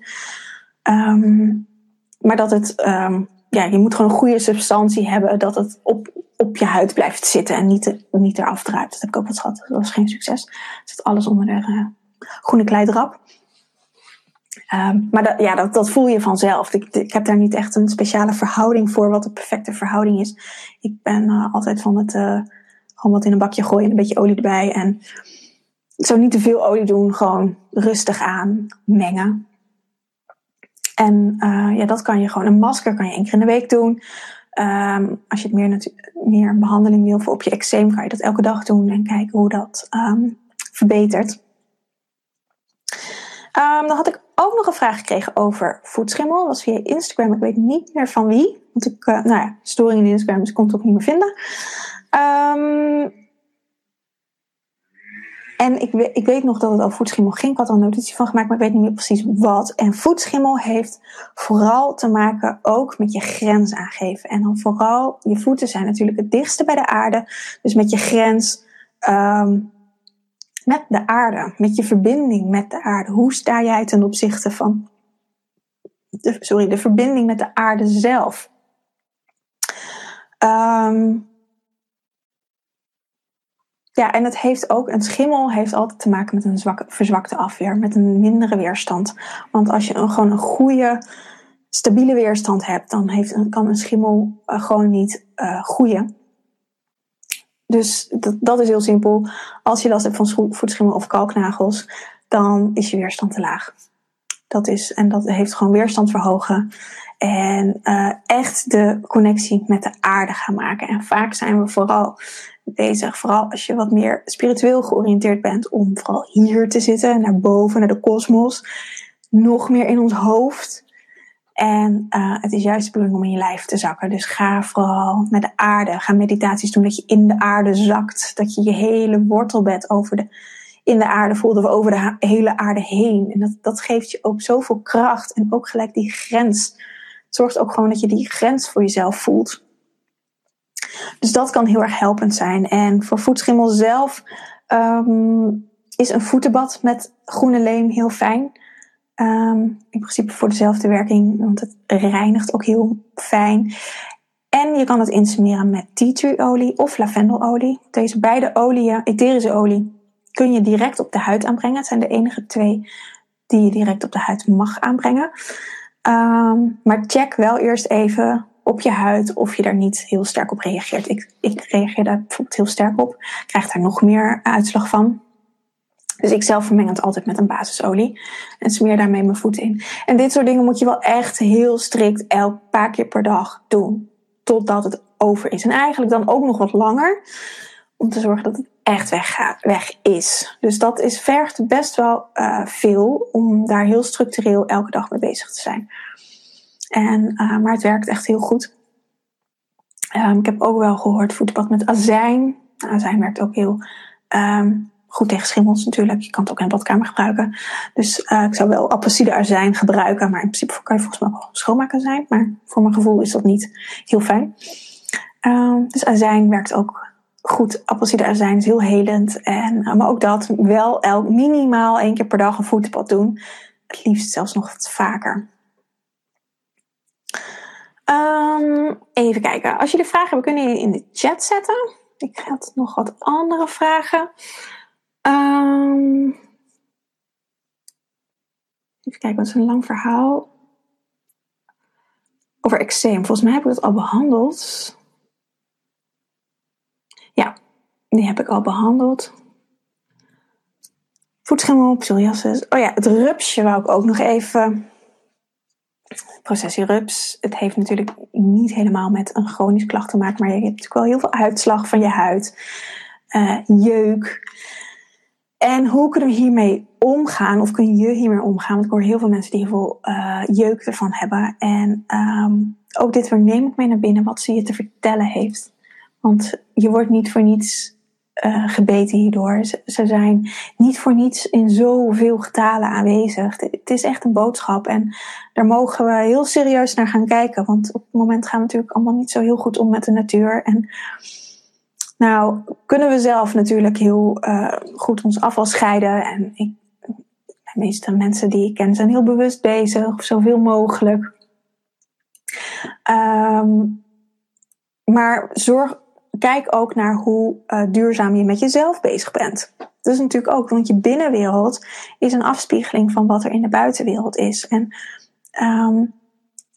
Um, maar dat het, um, ja, je moet gewoon een goede substantie hebben, dat het op, op je huid blijft zitten en niet, niet eraf druipt. Dat heb ik ook wat gehad. Dat was geen succes. Er zit alles onder de uh, groene kleidrap. Um, maar dat, ja, dat, dat voel je vanzelf. Ik, ik heb daar niet echt een speciale verhouding voor wat de perfecte verhouding is. Ik ben uh, altijd van het uh, gewoon wat in een bakje gooien en een beetje olie erbij. En zou niet te veel olie doen, gewoon rustig aan mengen. En uh, ja, dat kan je gewoon. Een masker kan je één keer in de week doen. Um, als je het meer, meer behandeling wil voor op je eczeem, kan je dat elke dag doen en kijken hoe dat um, verbetert. Um, dan had ik ook nog een vraag gekregen over voetschimmel. Dat was via Instagram. Ik weet niet meer van wie. Want ik, uh, nou ja, storing in Instagram, dus ik kon het ook niet meer vinden. Um, en ik, ik weet nog dat het over voetschimmel ging. Ik had er een notitie van gemaakt, maar ik weet niet meer precies wat. En voetschimmel heeft vooral te maken ook met je grens aangeven. En dan vooral, je voeten zijn natuurlijk het dichtste bij de aarde. Dus met je grens um, met de aarde. Met je verbinding met de aarde. Hoe sta jij ten opzichte van de, sorry, de verbinding met de aarde zelf? Um, ja, en het heeft ook, een schimmel heeft altijd te maken met een zwakke, verzwakte afweer, met een mindere weerstand. Want als je een, gewoon een goede, stabiele weerstand hebt, dan heeft, kan een schimmel uh, gewoon niet uh, groeien. Dus dat, dat is heel simpel. Als je last hebt van voetschimmel of kalknagels, dan is je weerstand te laag. Dat is, en dat heeft gewoon weerstand verhogen. En uh, echt de connectie met de aarde gaan maken. En vaak zijn we vooral bezig, vooral als je wat meer spiritueel georiënteerd bent, om vooral hier te zitten, naar boven, naar de kosmos. Nog meer in ons hoofd. En uh, het is juist de bedoeling om in je lijf te zakken. Dus ga vooral naar de aarde. Ga meditaties doen dat je in de aarde zakt. Dat je je hele wortelbed over de, in de aarde voelt of over de hele aarde heen. En dat, dat geeft je ook zoveel kracht. En ook gelijk die grens. Zorgt ook gewoon dat je die grens voor jezelf voelt. Dus dat kan heel erg helpend zijn. En voor voetschimmel zelf um, is een voetenbad met groene leem heel fijn. Um, in principe voor dezelfde werking, want het reinigt ook heel fijn. En je kan het insmeren met tea tree olie of lavendelolie. Deze beide oliën, etherische olie, kun je direct op de huid aanbrengen. Het zijn de enige twee die je direct op de huid mag aanbrengen. Um, maar check wel eerst even op je huid of je daar niet heel sterk op reageert. Ik, ik reageer daar bijvoorbeeld heel sterk op. Krijg daar nog meer uitslag van. Dus ik zelf vermeng het altijd met een basisolie. En smeer daarmee mijn voeten in. En dit soort dingen moet je wel echt heel strikt elk paar keer per dag doen. Totdat het over is. En eigenlijk dan ook nog wat langer. Om te zorgen dat het echt weg is. Dus dat is, vergt best wel uh, veel om daar heel structureel elke dag mee bezig te zijn. En, uh, maar het werkt echt heel goed. Um, ik heb ook wel gehoord voetbad met azijn. Nou, azijn werkt ook heel um, goed tegen schimmels natuurlijk. Je kan het ook in de badkamer gebruiken. Dus uh, ik zou wel apelsine azijn gebruiken. Maar in principe kan je volgens mij ook schoonmaken zijn. Maar voor mijn gevoel is dat niet heel fijn. Um, dus azijn werkt ook goed, appelsiederazijn is heel helend. En, maar ook dat, wel elk, minimaal één keer per dag een voetbad doen. Het liefst zelfs nog wat vaker. Um, even kijken. Als jullie vragen hebben, kunnen jullie in de chat zetten. Ik ga nog wat andere vragen. Um, even kijken, wat is een lang verhaal. Over eczeem. Volgens mij heb ik dat al behandeld. Ja, die heb ik al behandeld. Voetschimmel, psoriasis. Oh ja, het rupsje wou ik ook nog even processierups. Het heeft natuurlijk niet helemaal met een chronisch klacht te maken, maar je hebt natuurlijk wel heel veel uitslag van je huid, uh, jeuk. En hoe kunnen we hiermee omgaan, of kun je hiermee omgaan? Want ik hoor heel veel mensen die heel veel uh, jeuk ervan hebben. En um, ook dit weer neem ik mee naar binnen wat ze je te vertellen heeft. Want je wordt niet voor niets uh, gebeten hierdoor. Ze, zijn niet voor niets in zoveel getalen aanwezig. Het is echt een boodschap en daar mogen we heel serieus naar gaan kijken. Want op het moment gaan we natuurlijk allemaal niet zo heel goed om met de natuur. En nou, kunnen we zelf natuurlijk heel uh, goed ons afval scheiden. En ik, de meeste mensen die ik ken zijn heel bewust bezig, zoveel mogelijk. Um, maar zorg kijk ook naar hoe uh, duurzaam je met jezelf bezig bent. Dat is natuurlijk ook, want je binnenwereld is een afspiegeling van wat er in de buitenwereld is. En um,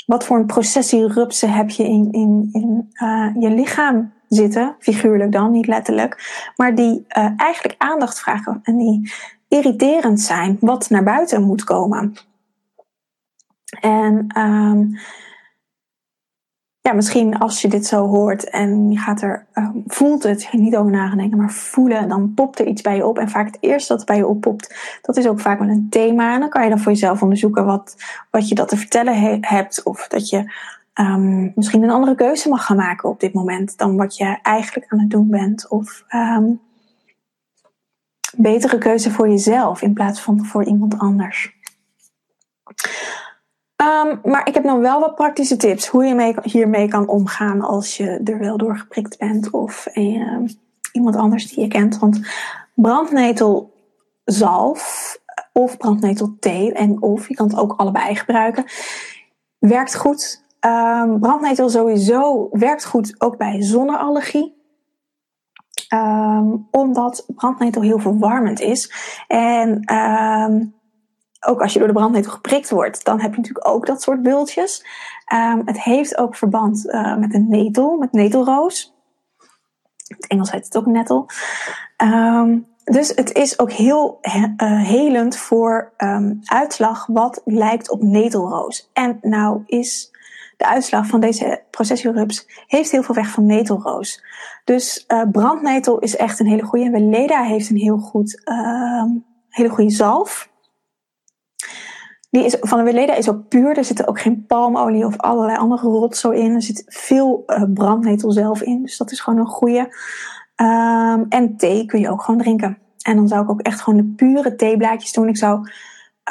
wat voor een processierupsen heb je in, in, in uh, je lichaam zitten, figuurlijk dan, niet letterlijk, maar die uh, eigenlijk aandacht vragen en die irriterend zijn, wat naar buiten moet komen. En um, ja, misschien als je dit zo hoort en je gaat er, uh, voelt het, niet over nadenken, maar voelen, dan popt er iets bij je op. En vaak het eerste dat bij je oppopt, dat is ook vaak wel een thema. En dan kan je dan voor jezelf onderzoeken wat, wat je dat te vertellen he hebt. Of dat je um, misschien een andere keuze mag gaan maken op dit moment dan wat je eigenlijk aan het doen bent. Of um, betere keuze voor jezelf in plaats van voor iemand anders. Um, maar ik heb nog wel wat praktische tips hoe je mee, hiermee kan omgaan als je er wel door geprikt bent of uh, iemand anders die je kent. Want brandnetelzalf of brandnetelthee en of je kan het ook allebei gebruiken, werkt goed. Um, brandnetel sowieso werkt goed ook bij zonneallergie. Omdat brandnetel heel verwarmend is. En ook als je door de brandnetel geprikt wordt, dan heb je natuurlijk ook dat soort bultjes. Um, het heeft ook verband uh, met een netel, met netelroos. In het Engels heet het ook nettel. Um, dus het is ook heel uh, helend voor um, uitslag wat lijkt op netelroos. En nou is de uitslag van deze processierups heeft heel veel weg van netelroos. Dus uh, brandnetel is echt een hele goede. En Weleda heeft een heel goed, hele goede zalf. Die is, van de Weleda is ook puur. Er zit ook geen palmolie of allerlei andere rotzooi in. Er zit veel uh, brandnetel zelf in. Dus dat is gewoon een goede. Um, en thee kun je ook gewoon drinken. En dan zou ik ook echt gewoon de pure theeblaadjes doen. Ik zou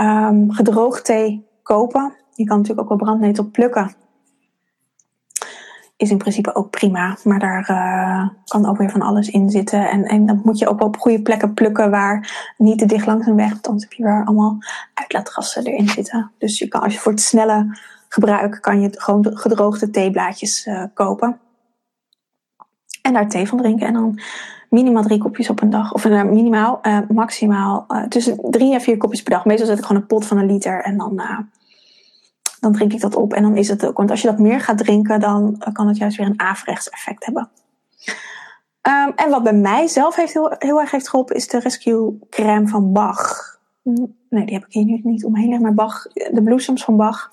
um, gedroogd thee kopen. Je kan natuurlijk ook wel brandnetel plukken is in principe ook prima. Maar daar uh, kan ook weer van alles in zitten. En, en dat moet je ook op goede plekken plukken waar niet te dicht langs een weg. Want anders heb je weer allemaal uitlaatgassen erin zitten. Dus je kan, als je voor het snelle gebruik kan je gewoon gedroogde theeblaadjes uh, kopen. En daar thee van drinken. En dan minimaal drie kopjes op een dag. Of uh, minimaal, maximaal tussen drie en vier kopjes per dag. Meestal zet ik gewoon een pot van een liter. En dan dan drink ik dat op en dan is het ook. Want als je dat meer gaat drinken, dan eh, kan het juist weer een averechts effect hebben. Um, en wat bij mij zelf heeft heel, heel erg heeft geholpen, is de Rescue crème van Bach. Nee, die heb ik hier nu niet omheen liggen, maar Bach, de bloesems van Bach.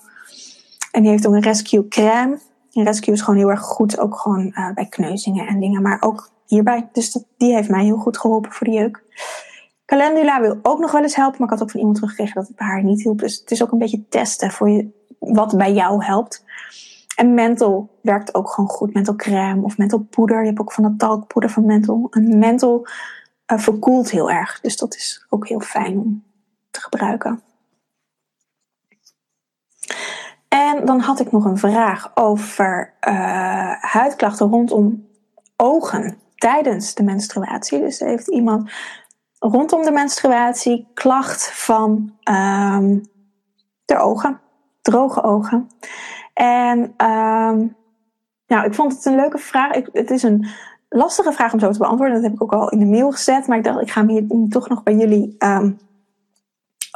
En die heeft ook een Rescue crème. En Rescue is gewoon heel erg goed, ook gewoon uh, bij kneuzingen en dingen, maar ook hierbij. Dus dat, die heeft mij heel goed geholpen voor de jeuk. Calendula wil ook nog wel eens helpen, maar ik had ook van iemand teruggekregen dat het bij haar niet hielp. Dus het is ook een beetje testen voor je wat bij jou helpt. En menthol werkt ook gewoon goed. Menthol crème of menthol poeder. Je hebt ook van dat talkpoeder van menthol. En menthol uh, verkoelt heel erg. Dus dat is ook heel fijn om te gebruiken. En dan had ik nog een vraag over uh, huidklachten rondom ogen. tijdens de menstruatie. Dus heeft iemand rondom de menstruatie klacht van ehm, de ogen, droge ogen. En um, nou, ik vond het een leuke vraag. Ik, het is een lastige vraag om zo te beantwoorden. Dat heb ik ook al in de mail gezet. Maar ik dacht, ik ga hem hier toch nog bij jullie um,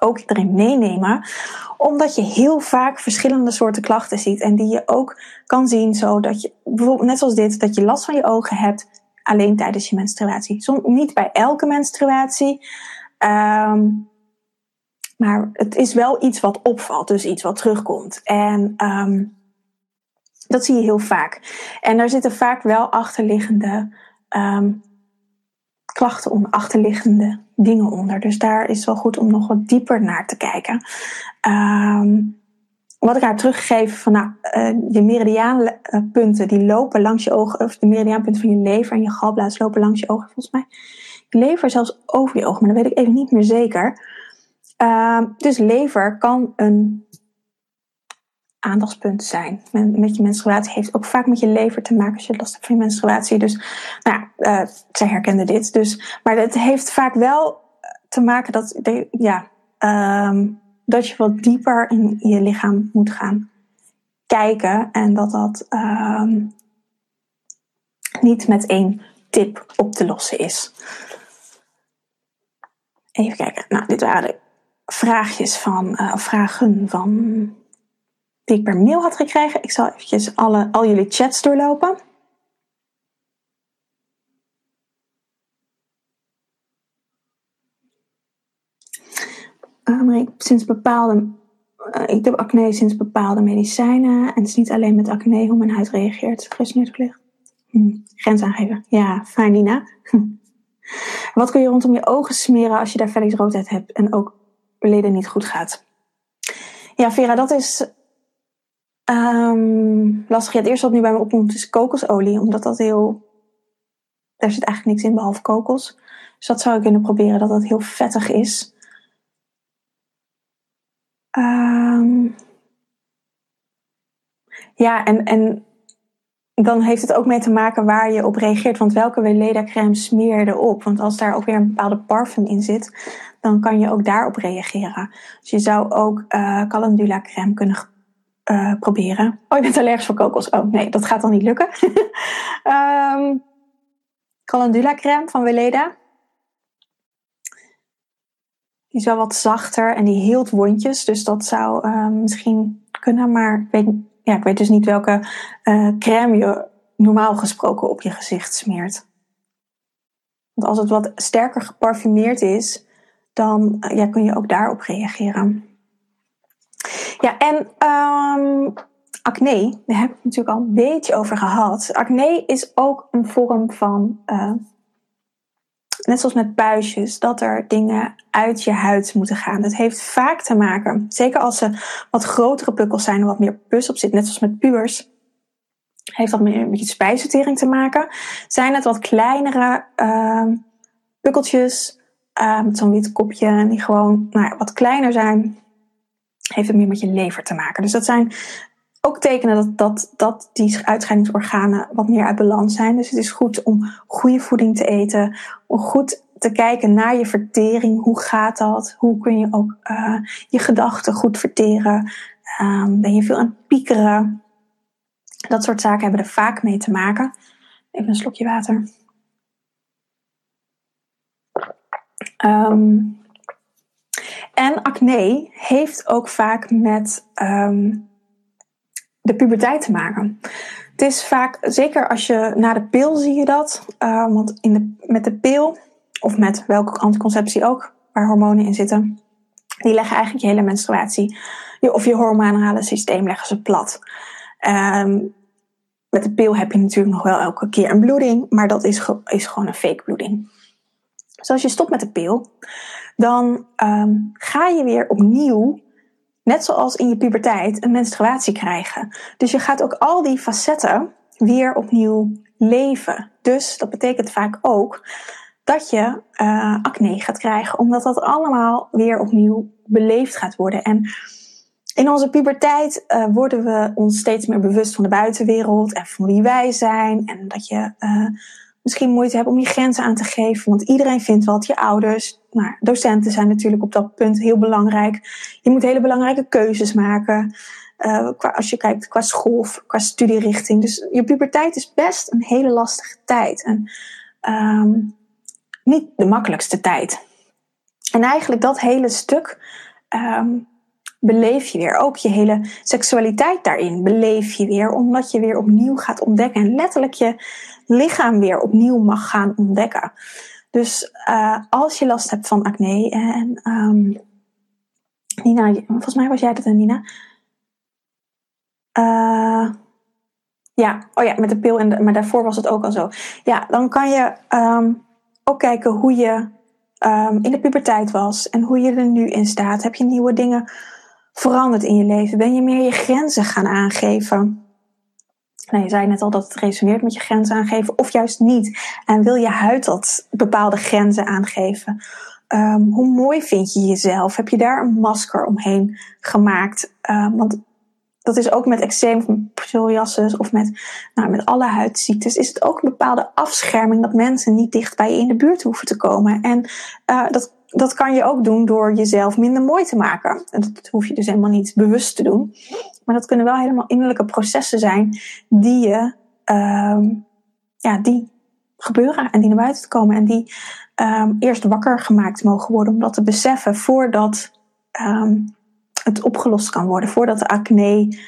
ook erin meenemen. Omdat je heel vaak verschillende soorten klachten ziet. En die je ook kan zien zodat je, bijvoorbeeld net zoals dit, dat je last van je ogen hebt alleen tijdens je menstruatie. Soms niet bij elke menstruatie. Um, maar het is wel iets wat opvalt, dus iets wat terugkomt. En um, dat zie je heel vaak. En daar zitten vaak wel achterliggende um, klachten onder, achterliggende dingen onder. Dus daar is wel goed om nog wat dieper naar te kijken. Um, wat ik haar teruggeef van nou, uh, je meridiaanpunten die lopen langs je ogen, of de meridiaanpunten van je lever en je galblaas lopen langs je ogen, volgens mij. Je lever zelfs over je ogen, maar dat weet ik even niet meer zeker. Uh, dus lever kan een aandachtspunt zijn. Met je menstruatie heeft ook vaak met je lever te maken als je last hebt van je menstruatie. Dus nou ja, uh, zij herkende dit. Dus, maar het heeft vaak wel te maken dat, ja, um, dat je wat dieper in je lichaam moet gaan kijken. En dat dat um, niet met één tip op te lossen is. Even kijken. Nou, dit waren de vraagjes van, uh, vragen van die ik per mail had gekregen. Ik zal eventjes alle, al jullie chats doorlopen. Uh, ik, sinds bepaalde, uh, ik heb acne sinds bepaalde medicijnen. En het is niet alleen met acne hoe mijn huid reageert. Geresoneerd. Hm. Grens aangeven. Ja, fijn Nina. Wat kun je rondom je ogen smeren als je daar roodheid hebt en ook leden niet goed gaat? Ja, Vera, dat is Um, lastig. Ja, het eerste wat nu bij me opkomt is kokosolie. Omdat dat heel... Daar zit eigenlijk niks in behalve kokos. Dus dat zou ik kunnen proberen. Dat dat heel vettig is. Um, ja, en, en dan heeft het ook mee te maken waar je op reageert. Want welke Weleda crème smeer je erop? Want als daar ook weer een bepaalde parfum in zit, dan kan je ook daarop reageren. Dus je zou ook uh, calendula crème kunnen uh, proberen. Oh, je bent allergisch voor kokos. Oh nee, dat gaat dan niet lukken. um, calendula crème van Weleda. Die is wel wat zachter en die hield wondjes. Dus dat zou uh, misschien kunnen. Maar ik weet, ja, ik weet dus niet welke uh, crème je normaal gesproken op je gezicht smeert. Want als het wat sterker geparfumeerd is, dan ja, kun je ook daarop reageren. Ja, en um, acne, daar heb ik natuurlijk al een beetje over gehad. Acne is ook een vorm van, uh, net zoals met puistjes, dat er dingen uit je huid moeten gaan. Dat heeft vaak te maken, zeker als ze wat grotere pukkels zijn en wat meer pus op zit, net zoals met pubers. Heeft dat meer met je spijsvertering te maken? Zijn het wat kleinere uh, pukkeltjes uh, met zo'n wit kopje die gewoon nou, wat kleiner zijn? heeft het meer met je lever te maken. Dus dat zijn ook tekenen dat, dat, dat die uitscheidingsorganen wat meer uit balans zijn. Dus het is goed om goede voeding te eten, om goed te kijken naar je vertering. Hoe gaat dat? Hoe kun je ook uh, je gedachten goed verteren? Um, ben je veel aan het piekeren? Dat soort zaken hebben er vaak mee te maken. Even een slokje water. Um, en acne heeft ook vaak met um, de puberteit te maken. Het is vaak, zeker als je na de pil zie je dat, uh, want in de, met de pil, of met welke anticonceptie ook, waar hormonen in zitten, die leggen eigenlijk je hele menstruatie, je, of je hormonale systeem leggen ze plat. Um, met de pil heb je natuurlijk nog wel elke keer een bloeding, maar dat is, is gewoon een fake bloeding. Dus als je stopt met de pil, dan um, ga je weer opnieuw, net zoals in je puberteit, een menstruatie krijgen. Dus je gaat ook al die facetten weer opnieuw leven. Dus dat betekent vaak ook dat je uh, acne gaat krijgen, omdat dat allemaal weer opnieuw beleefd gaat worden. En in onze puberteit uh, worden we ons steeds meer bewust van de buitenwereld en van wie wij zijn. En dat je uh, misschien moeite hebt om je grenzen aan te geven. Want iedereen vindt wat, je ouders. Nou, docenten zijn natuurlijk op dat punt heel belangrijk. Je moet hele belangrijke keuzes maken. Uh, als je kijkt qua school, qua studierichting. Dus je puberteit is best een hele lastige tijd. En um, niet de makkelijkste tijd. En eigenlijk dat hele stuk um, beleef je weer. Ook je hele seksualiteit daarin beleef je weer. Omdat je weer opnieuw gaat ontdekken. En letterlijk je lichaam weer opnieuw mag gaan ontdekken. Dus uh, als je last hebt van acne en um, Nina, volgens mij was jij dat Nina. Uh, ja, oh ja, met de pil, en maar daarvoor was het ook al zo. Ja, dan kan je um, ook kijken hoe je um, in de puberteit was en hoe je er nu in staat. Heb je nieuwe dingen veranderd in je leven? Ben je meer je grenzen gaan aangeven? Nou, je zei net al dat het resoneert met je grenzen aangeven, of juist niet. En wil je huid dat bepaalde grenzen aangeven? Um, hoe mooi vind je jezelf? Heb je daar een masker omheen gemaakt? Um, want dat is ook met eczeem psoriasis of met, nou, met alle huidziektes, is het ook een bepaalde afscherming dat mensen niet dicht bij je in de buurt hoeven te komen. En uh, dat, dat kan je ook doen door jezelf minder mooi te maken. En dat hoef je dus helemaal niet bewust te doen. Maar dat kunnen wel helemaal innerlijke processen zijn die je, um, ja, die gebeuren en die naar buiten komen en die um, eerst wakker gemaakt mogen worden om dat te beseffen voordat um, het opgelost kan worden, voordat de acne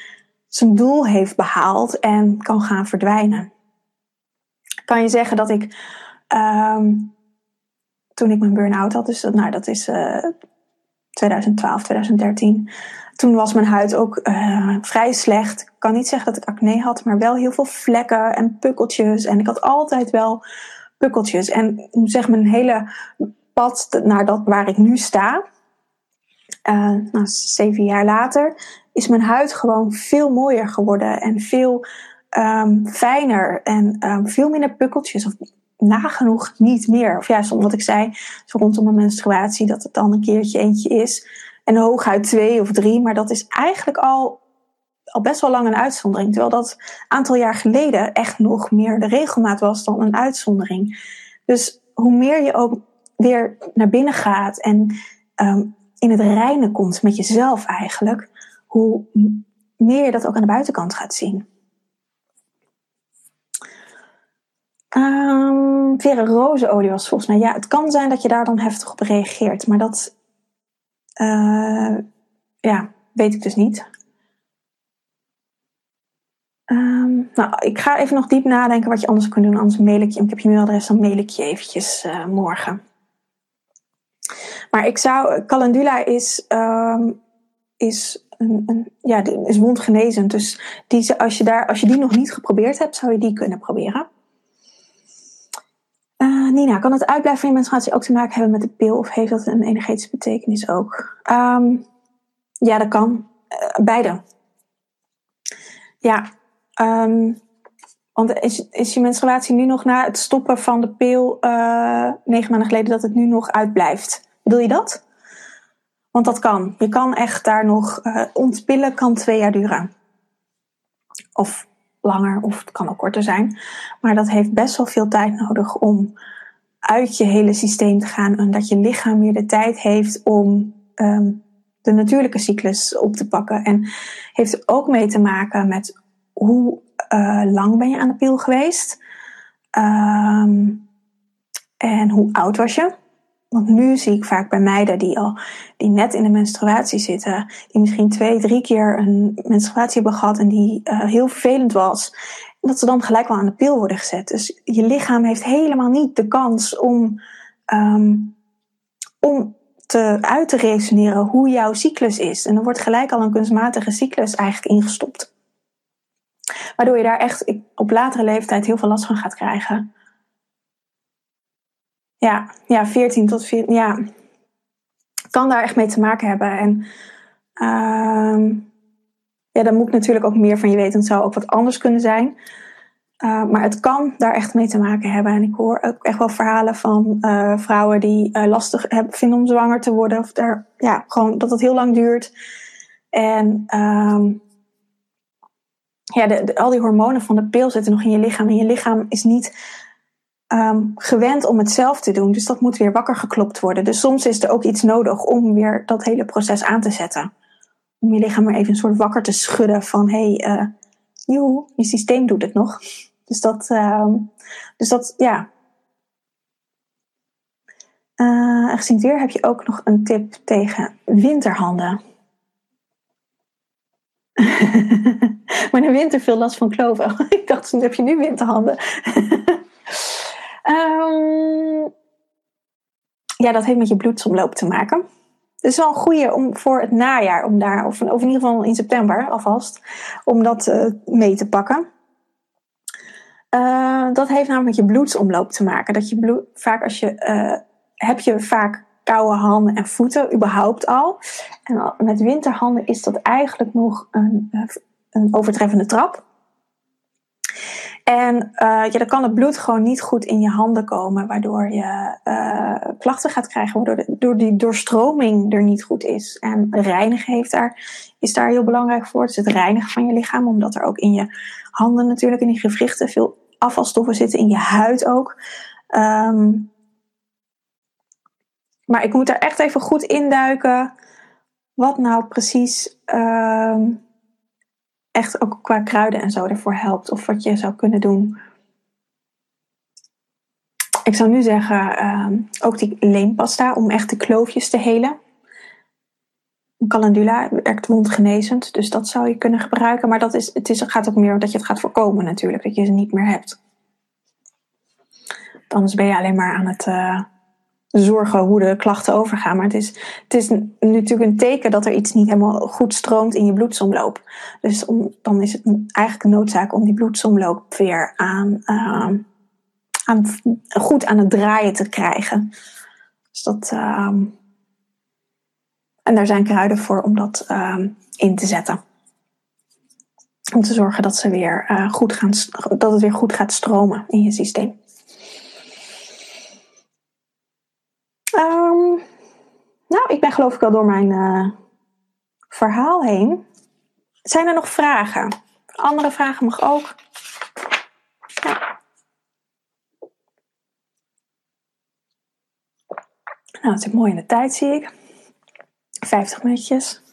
zijn doel heeft behaald en kan gaan verdwijnen. Kan je zeggen dat ik um, toen ik mijn burn-out had, dus dat, nou, dat is uh, 2012, 2013, toen was mijn huid ook uh, vrij slecht. Ik kan niet zeggen dat ik acne had, maar wel heel veel vlekken en pukkeltjes. En ik had altijd wel pukkeltjes. En zeg mijn hele pad naar dat waar ik nu sta, uh, nou, zeven jaar later, is mijn huid gewoon veel mooier geworden en veel um, fijner en um, veel minder pukkeltjes. Of nagenoeg niet meer. Of juist omdat ik zei, zo rondom mijn menstruatie, dat het dan een keertje eentje is. En hooguit twee of drie, maar dat is eigenlijk al, al best wel lang een uitzondering. Terwijl dat aantal jaar geleden echt nog meer de regelmaat was dan een uitzondering. Dus hoe meer je ook weer naar binnen gaat en um, in het reinen komt met jezelf eigenlijk, hoe meer je dat ook aan de buitenkant gaat zien. Um, Vere rozenolie was volgens mij. Ja, het kan zijn dat je daar dan heftig op reageert, maar dat uh, ja, weet ik dus niet. Um, nou, ik ga even nog diep nadenken wat je anders kunt doen. Anders mail ik je. Ik heb je mailadres, dan mail ik je eventjes uh, morgen. Maar ik zou, calendula is, um, is, een, een, ja, is wondgenezend. Dus die, als, je daar, als je die nog niet geprobeerd hebt, zou je die kunnen proberen. Uh, Nina, kan het uitblijven van je menstruatie ook te maken hebben met de pil? Of heeft dat een energetische betekenis ook? Um, ja, dat kan. Uh, beide. Ja. Um, want is, is je menstruatie nu nog na het stoppen van de pil uh, negen maanden geleden dat het nu nog uitblijft? Wil je dat? Want dat kan. Je kan echt daar nog. Ontpillen kan twee jaar duren. Of langer, of het kan ook korter zijn. Maar dat heeft best wel veel tijd nodig om uit je hele systeem te gaan. En dat je lichaam weer de tijd heeft om um, de natuurlijke cyclus op te pakken. En heeft ook mee te maken met hoe uh, lang ben je aan de pil geweest? Um, en hoe oud was je? Want nu zie ik vaak bij meiden die al die net in de menstruatie zitten, die misschien twee, drie keer een menstruatie hebben gehad en die uh, heel vervelend was, dat ze dan gelijk wel aan de pil worden gezet. Dus je lichaam heeft helemaal niet de kans om, um, om te, uit te resoneren hoe jouw cyclus is. En er wordt gelijk al een kunstmatige cyclus eigenlijk ingestopt. Waardoor je daar echt op latere leeftijd heel veel last van gaat krijgen. Ja, ja 14 tot 14. Ja, kan daar echt mee te maken hebben. En uh, ja, dan moet ik natuurlijk ook meer van je weten. Het zou ook wat anders kunnen zijn. Uh, maar het kan daar echt mee te maken hebben. En ik hoor ook echt wel verhalen van uh, vrouwen die uh, lastig hebben, vinden om zwanger te worden. Of daar, ja, gewoon dat het heel lang duurt. En um, ja, de, al die hormonen van de pil zitten nog in je lichaam. En je lichaam is niet ehm, gewend om het zelf te doen. Dus dat moet weer wakker geklopt worden. Dus soms is er ook iets nodig om weer dat hele proces aan te zetten. Om je lichaam maar even een soort wakker te schudden van hé, hey, uh, je systeem doet het nog. Dus dat, uh, dus dat ja. Uh, gezien weer heb je ook nog een tip tegen winterhanden. maar in winter veel last van kloven. ik dacht, heb je nu winterhanden. um, ja, dat heeft met je bloedsomloop te maken. Het is wel een goede om voor het najaar, om daar, of, in ieder geval in september alvast, om dat uh, mee te pakken. Uh, dat heeft namelijk met je bloedsomloop te maken. Dat je vaak als je, uh, heb je vaak koude handen en voeten, überhaupt al. En met winterhanden is dat eigenlijk nog een, een overtreffende trap. En uh, ja, dan kan het bloed gewoon niet goed in je handen komen, waardoor je uh, klachten gaat krijgen, waardoor de, door die doorstroming er niet goed is. En reinigen heeft daar, is daar heel belangrijk voor. Dus het reinigen van je lichaam, omdat er ook in je handen natuurlijk, in die gewrichten, veel afvalstoffen zitten, in je huid ook. Um, maar ik moet daar echt even goed induiken wat nou precies uh, echt ook qua kruiden en zo ervoor helpt. Of wat je zou kunnen doen. Ik zou nu zeggen, uh, ook die leempasta om echt de kloofjes te helen. Calendula werkt wondgenezend, dus dat zou je kunnen gebruiken. Maar dat is, het is, gaat ook meer dat je het gaat voorkomen natuurlijk, dat je ze niet meer hebt. Anders ben je alleen maar aan het... Uh, zorgen hoe de klachten overgaan. Maar het is, het is natuurlijk een teken dat er iets niet helemaal goed stroomt in je bloedsomloop. Dus om, dan is het eigenlijk een noodzaak om die bloedsomloop weer aan, uh, aan, goed aan het draaien te krijgen. Dus dat, uh, en daar zijn kruiden voor om dat uh, in te zetten. Om te zorgen dat, ze weer, uh, goed gaan, dat het weer goed gaat stromen in je systeem. Nou, ik ben geloof ik wel door mijn uh, verhaal heen. Zijn er nog vragen? Andere vragen mag ook. Nou, het is mooi in de tijd, zie ik. 50 minuutjes.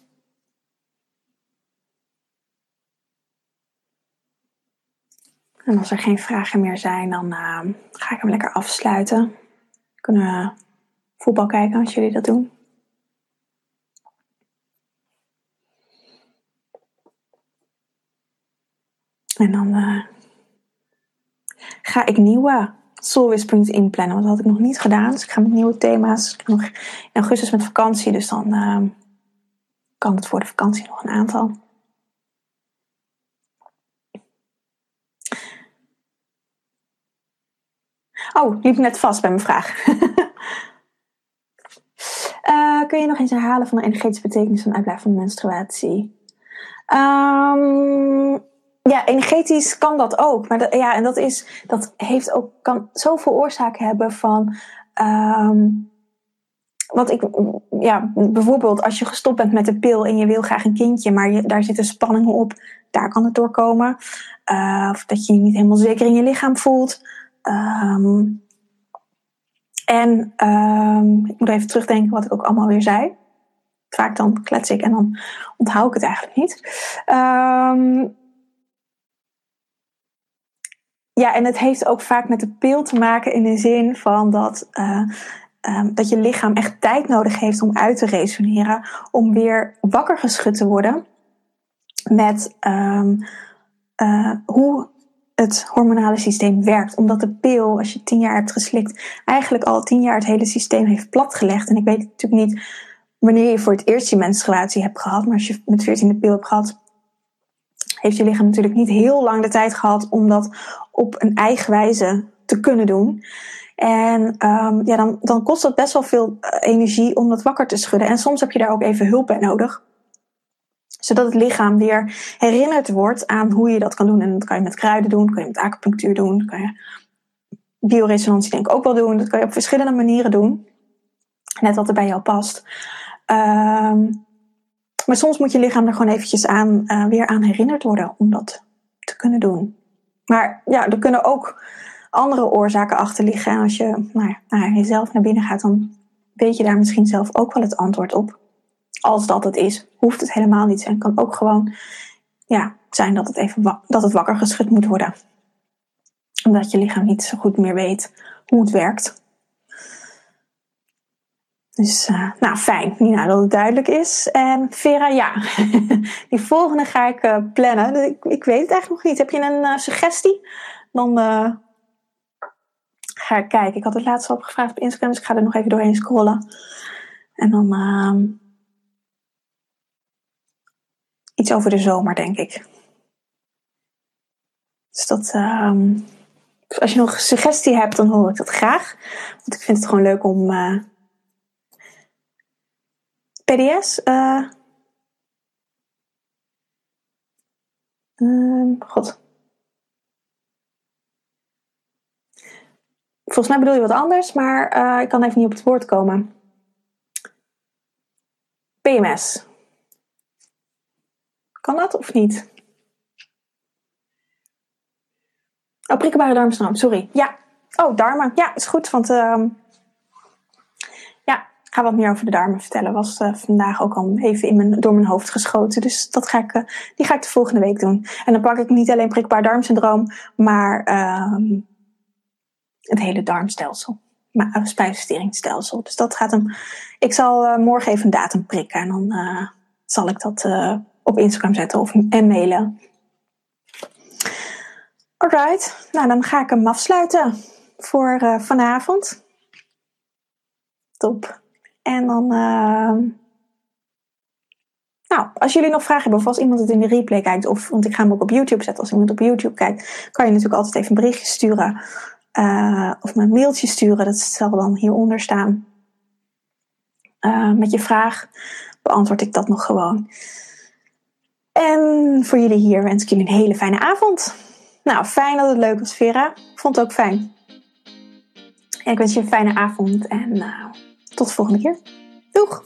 En als er geen vragen meer zijn, dan uh, ga ik hem lekker afsluiten. Kunnen we voetbal kijken als jullie dat doen. En dan uh, ga ik nieuwe soulwisselings inplannen. Want dat had ik nog niet gedaan. Dus ik ga met nieuwe thema's. Ik nog in augustus met vakantie. Dus dan uh, kan het voor de vakantie nog een aantal. Oh, liep net vast bij mijn vraag. Uh, kun je nog eens herhalen van de energetische betekenis van uitblijven van menstruatie? Um, ja, energetisch kan dat ook. Maar dat, ja, en dat, is, dat heeft ook, kan zoveel oorzaken hebben van. Um, wat ik, ja, bijvoorbeeld als je gestopt bent met de pil en je wil graag een kindje, maar je, daar zitten spanningen op, daar kan het doorkomen. Uh, of dat je je niet helemaal zeker in je lichaam voelt. Um, en um, ik moet even terugdenken wat ik ook allemaal weer zei. Vaak dan klets ik en dan onthoud ik het eigenlijk niet. Um, ja, en het heeft ook vaak met de pil te maken in de zin van dat, uh, um, dat je lichaam echt tijd nodig heeft om uit te resoneren, om weer wakker geschud te worden met um, uh, hoe het hormonale systeem werkt. Omdat de pil, als je tien jaar hebt geslikt, eigenlijk al tien jaar het hele systeem heeft platgelegd. En ik weet natuurlijk niet wanneer je voor het eerst je menstruatie hebt gehad. Maar als je met veertien de pil hebt gehad, heeft je lichaam natuurlijk niet heel lang de tijd gehad om dat op een eigen wijze te kunnen doen. En um, ja, dan, dan kost dat best wel veel eh, energie om dat wakker te schudden. En soms heb je daar ook even hulp bij nodig zodat het lichaam weer herinnerd wordt aan hoe je dat kan doen. En dat kan je met kruiden doen, kan je met acupunctuur doen, kan je bioresonantie denk ik ook wel doen. Dat kan je op verschillende manieren doen. Net wat er bij jou past. Um, maar soms moet je lichaam er gewoon eventjes aan, uh, weer aan herinnerd worden om dat te kunnen doen. Maar ja, er kunnen ook andere oorzaken achter liggen. En als je nou, jezelf naar binnen gaat, dan weet je daar misschien zelf ook wel het antwoord op. Als dat het is, hoeft het helemaal niet. Het kan ook gewoon ja, zijn dat het even dat het wakker geschud moet worden. Omdat je lichaam niet zo goed meer weet hoe het werkt. Dus, uh, nou fijn, Nina, dat het duidelijk is. En Vera, ja, die volgende ga ik uh, plannen. Ik, ik, weet het eigenlijk nog niet. Heb je een uh, suggestie? Dan ga ik kijken. Ik had het laatst al gevraagd op Instagram, dus ik ga er nog even doorheen scrollen. En dan ehm, iets over de zomer, denk ik. Dus dat, ehm, als je nog een suggestie hebt, dan hoor ik dat graag. Want ik vind het gewoon leuk om PDS. Uh, uh, God. Volgens mij bedoel je wat anders, maar uh, ik kan even niet op het woord komen. PMS. Kan dat of niet? Oh, prikkelbare darmstroom, sorry. Ja. Oh, darmen. Ja, is goed, want uh, ga wat meer over de darmen vertellen. Was uh, vandaag ook al even in mijn, door mijn hoofd geschoten. Dus dat ga ik, uh, die ga ik de volgende week doen. En dan pak ik niet alleen prikbaar darmsyndroom, maar uh, het hele darmstelsel. Maar spijsverteringsstelsel. Dus dat gaat hem. Ik zal morgen even een datum prikken. En dan zal ik dat op Instagram zetten of en mailen. Alright, nou dan ga ik hem afsluiten voor vanavond. Top. En dan. Uh, nou, als jullie nog vragen hebben, of als iemand het in de replay kijkt, of want ik ga hem ook op YouTube zetten. Als iemand op YouTube kijkt, kan je natuurlijk altijd even een berichtje sturen. Uh, of me een mailtje sturen. Dat zal dan hieronder staan. Uh, met je vraag beantwoord ik dat nog gewoon. En voor jullie hier wens ik jullie een hele fijne avond. Nou, fijn dat het leuk was, Vera. Vond het ook fijn. En ik wens je een fijne avond en uh, tot de volgende keer. Doeg!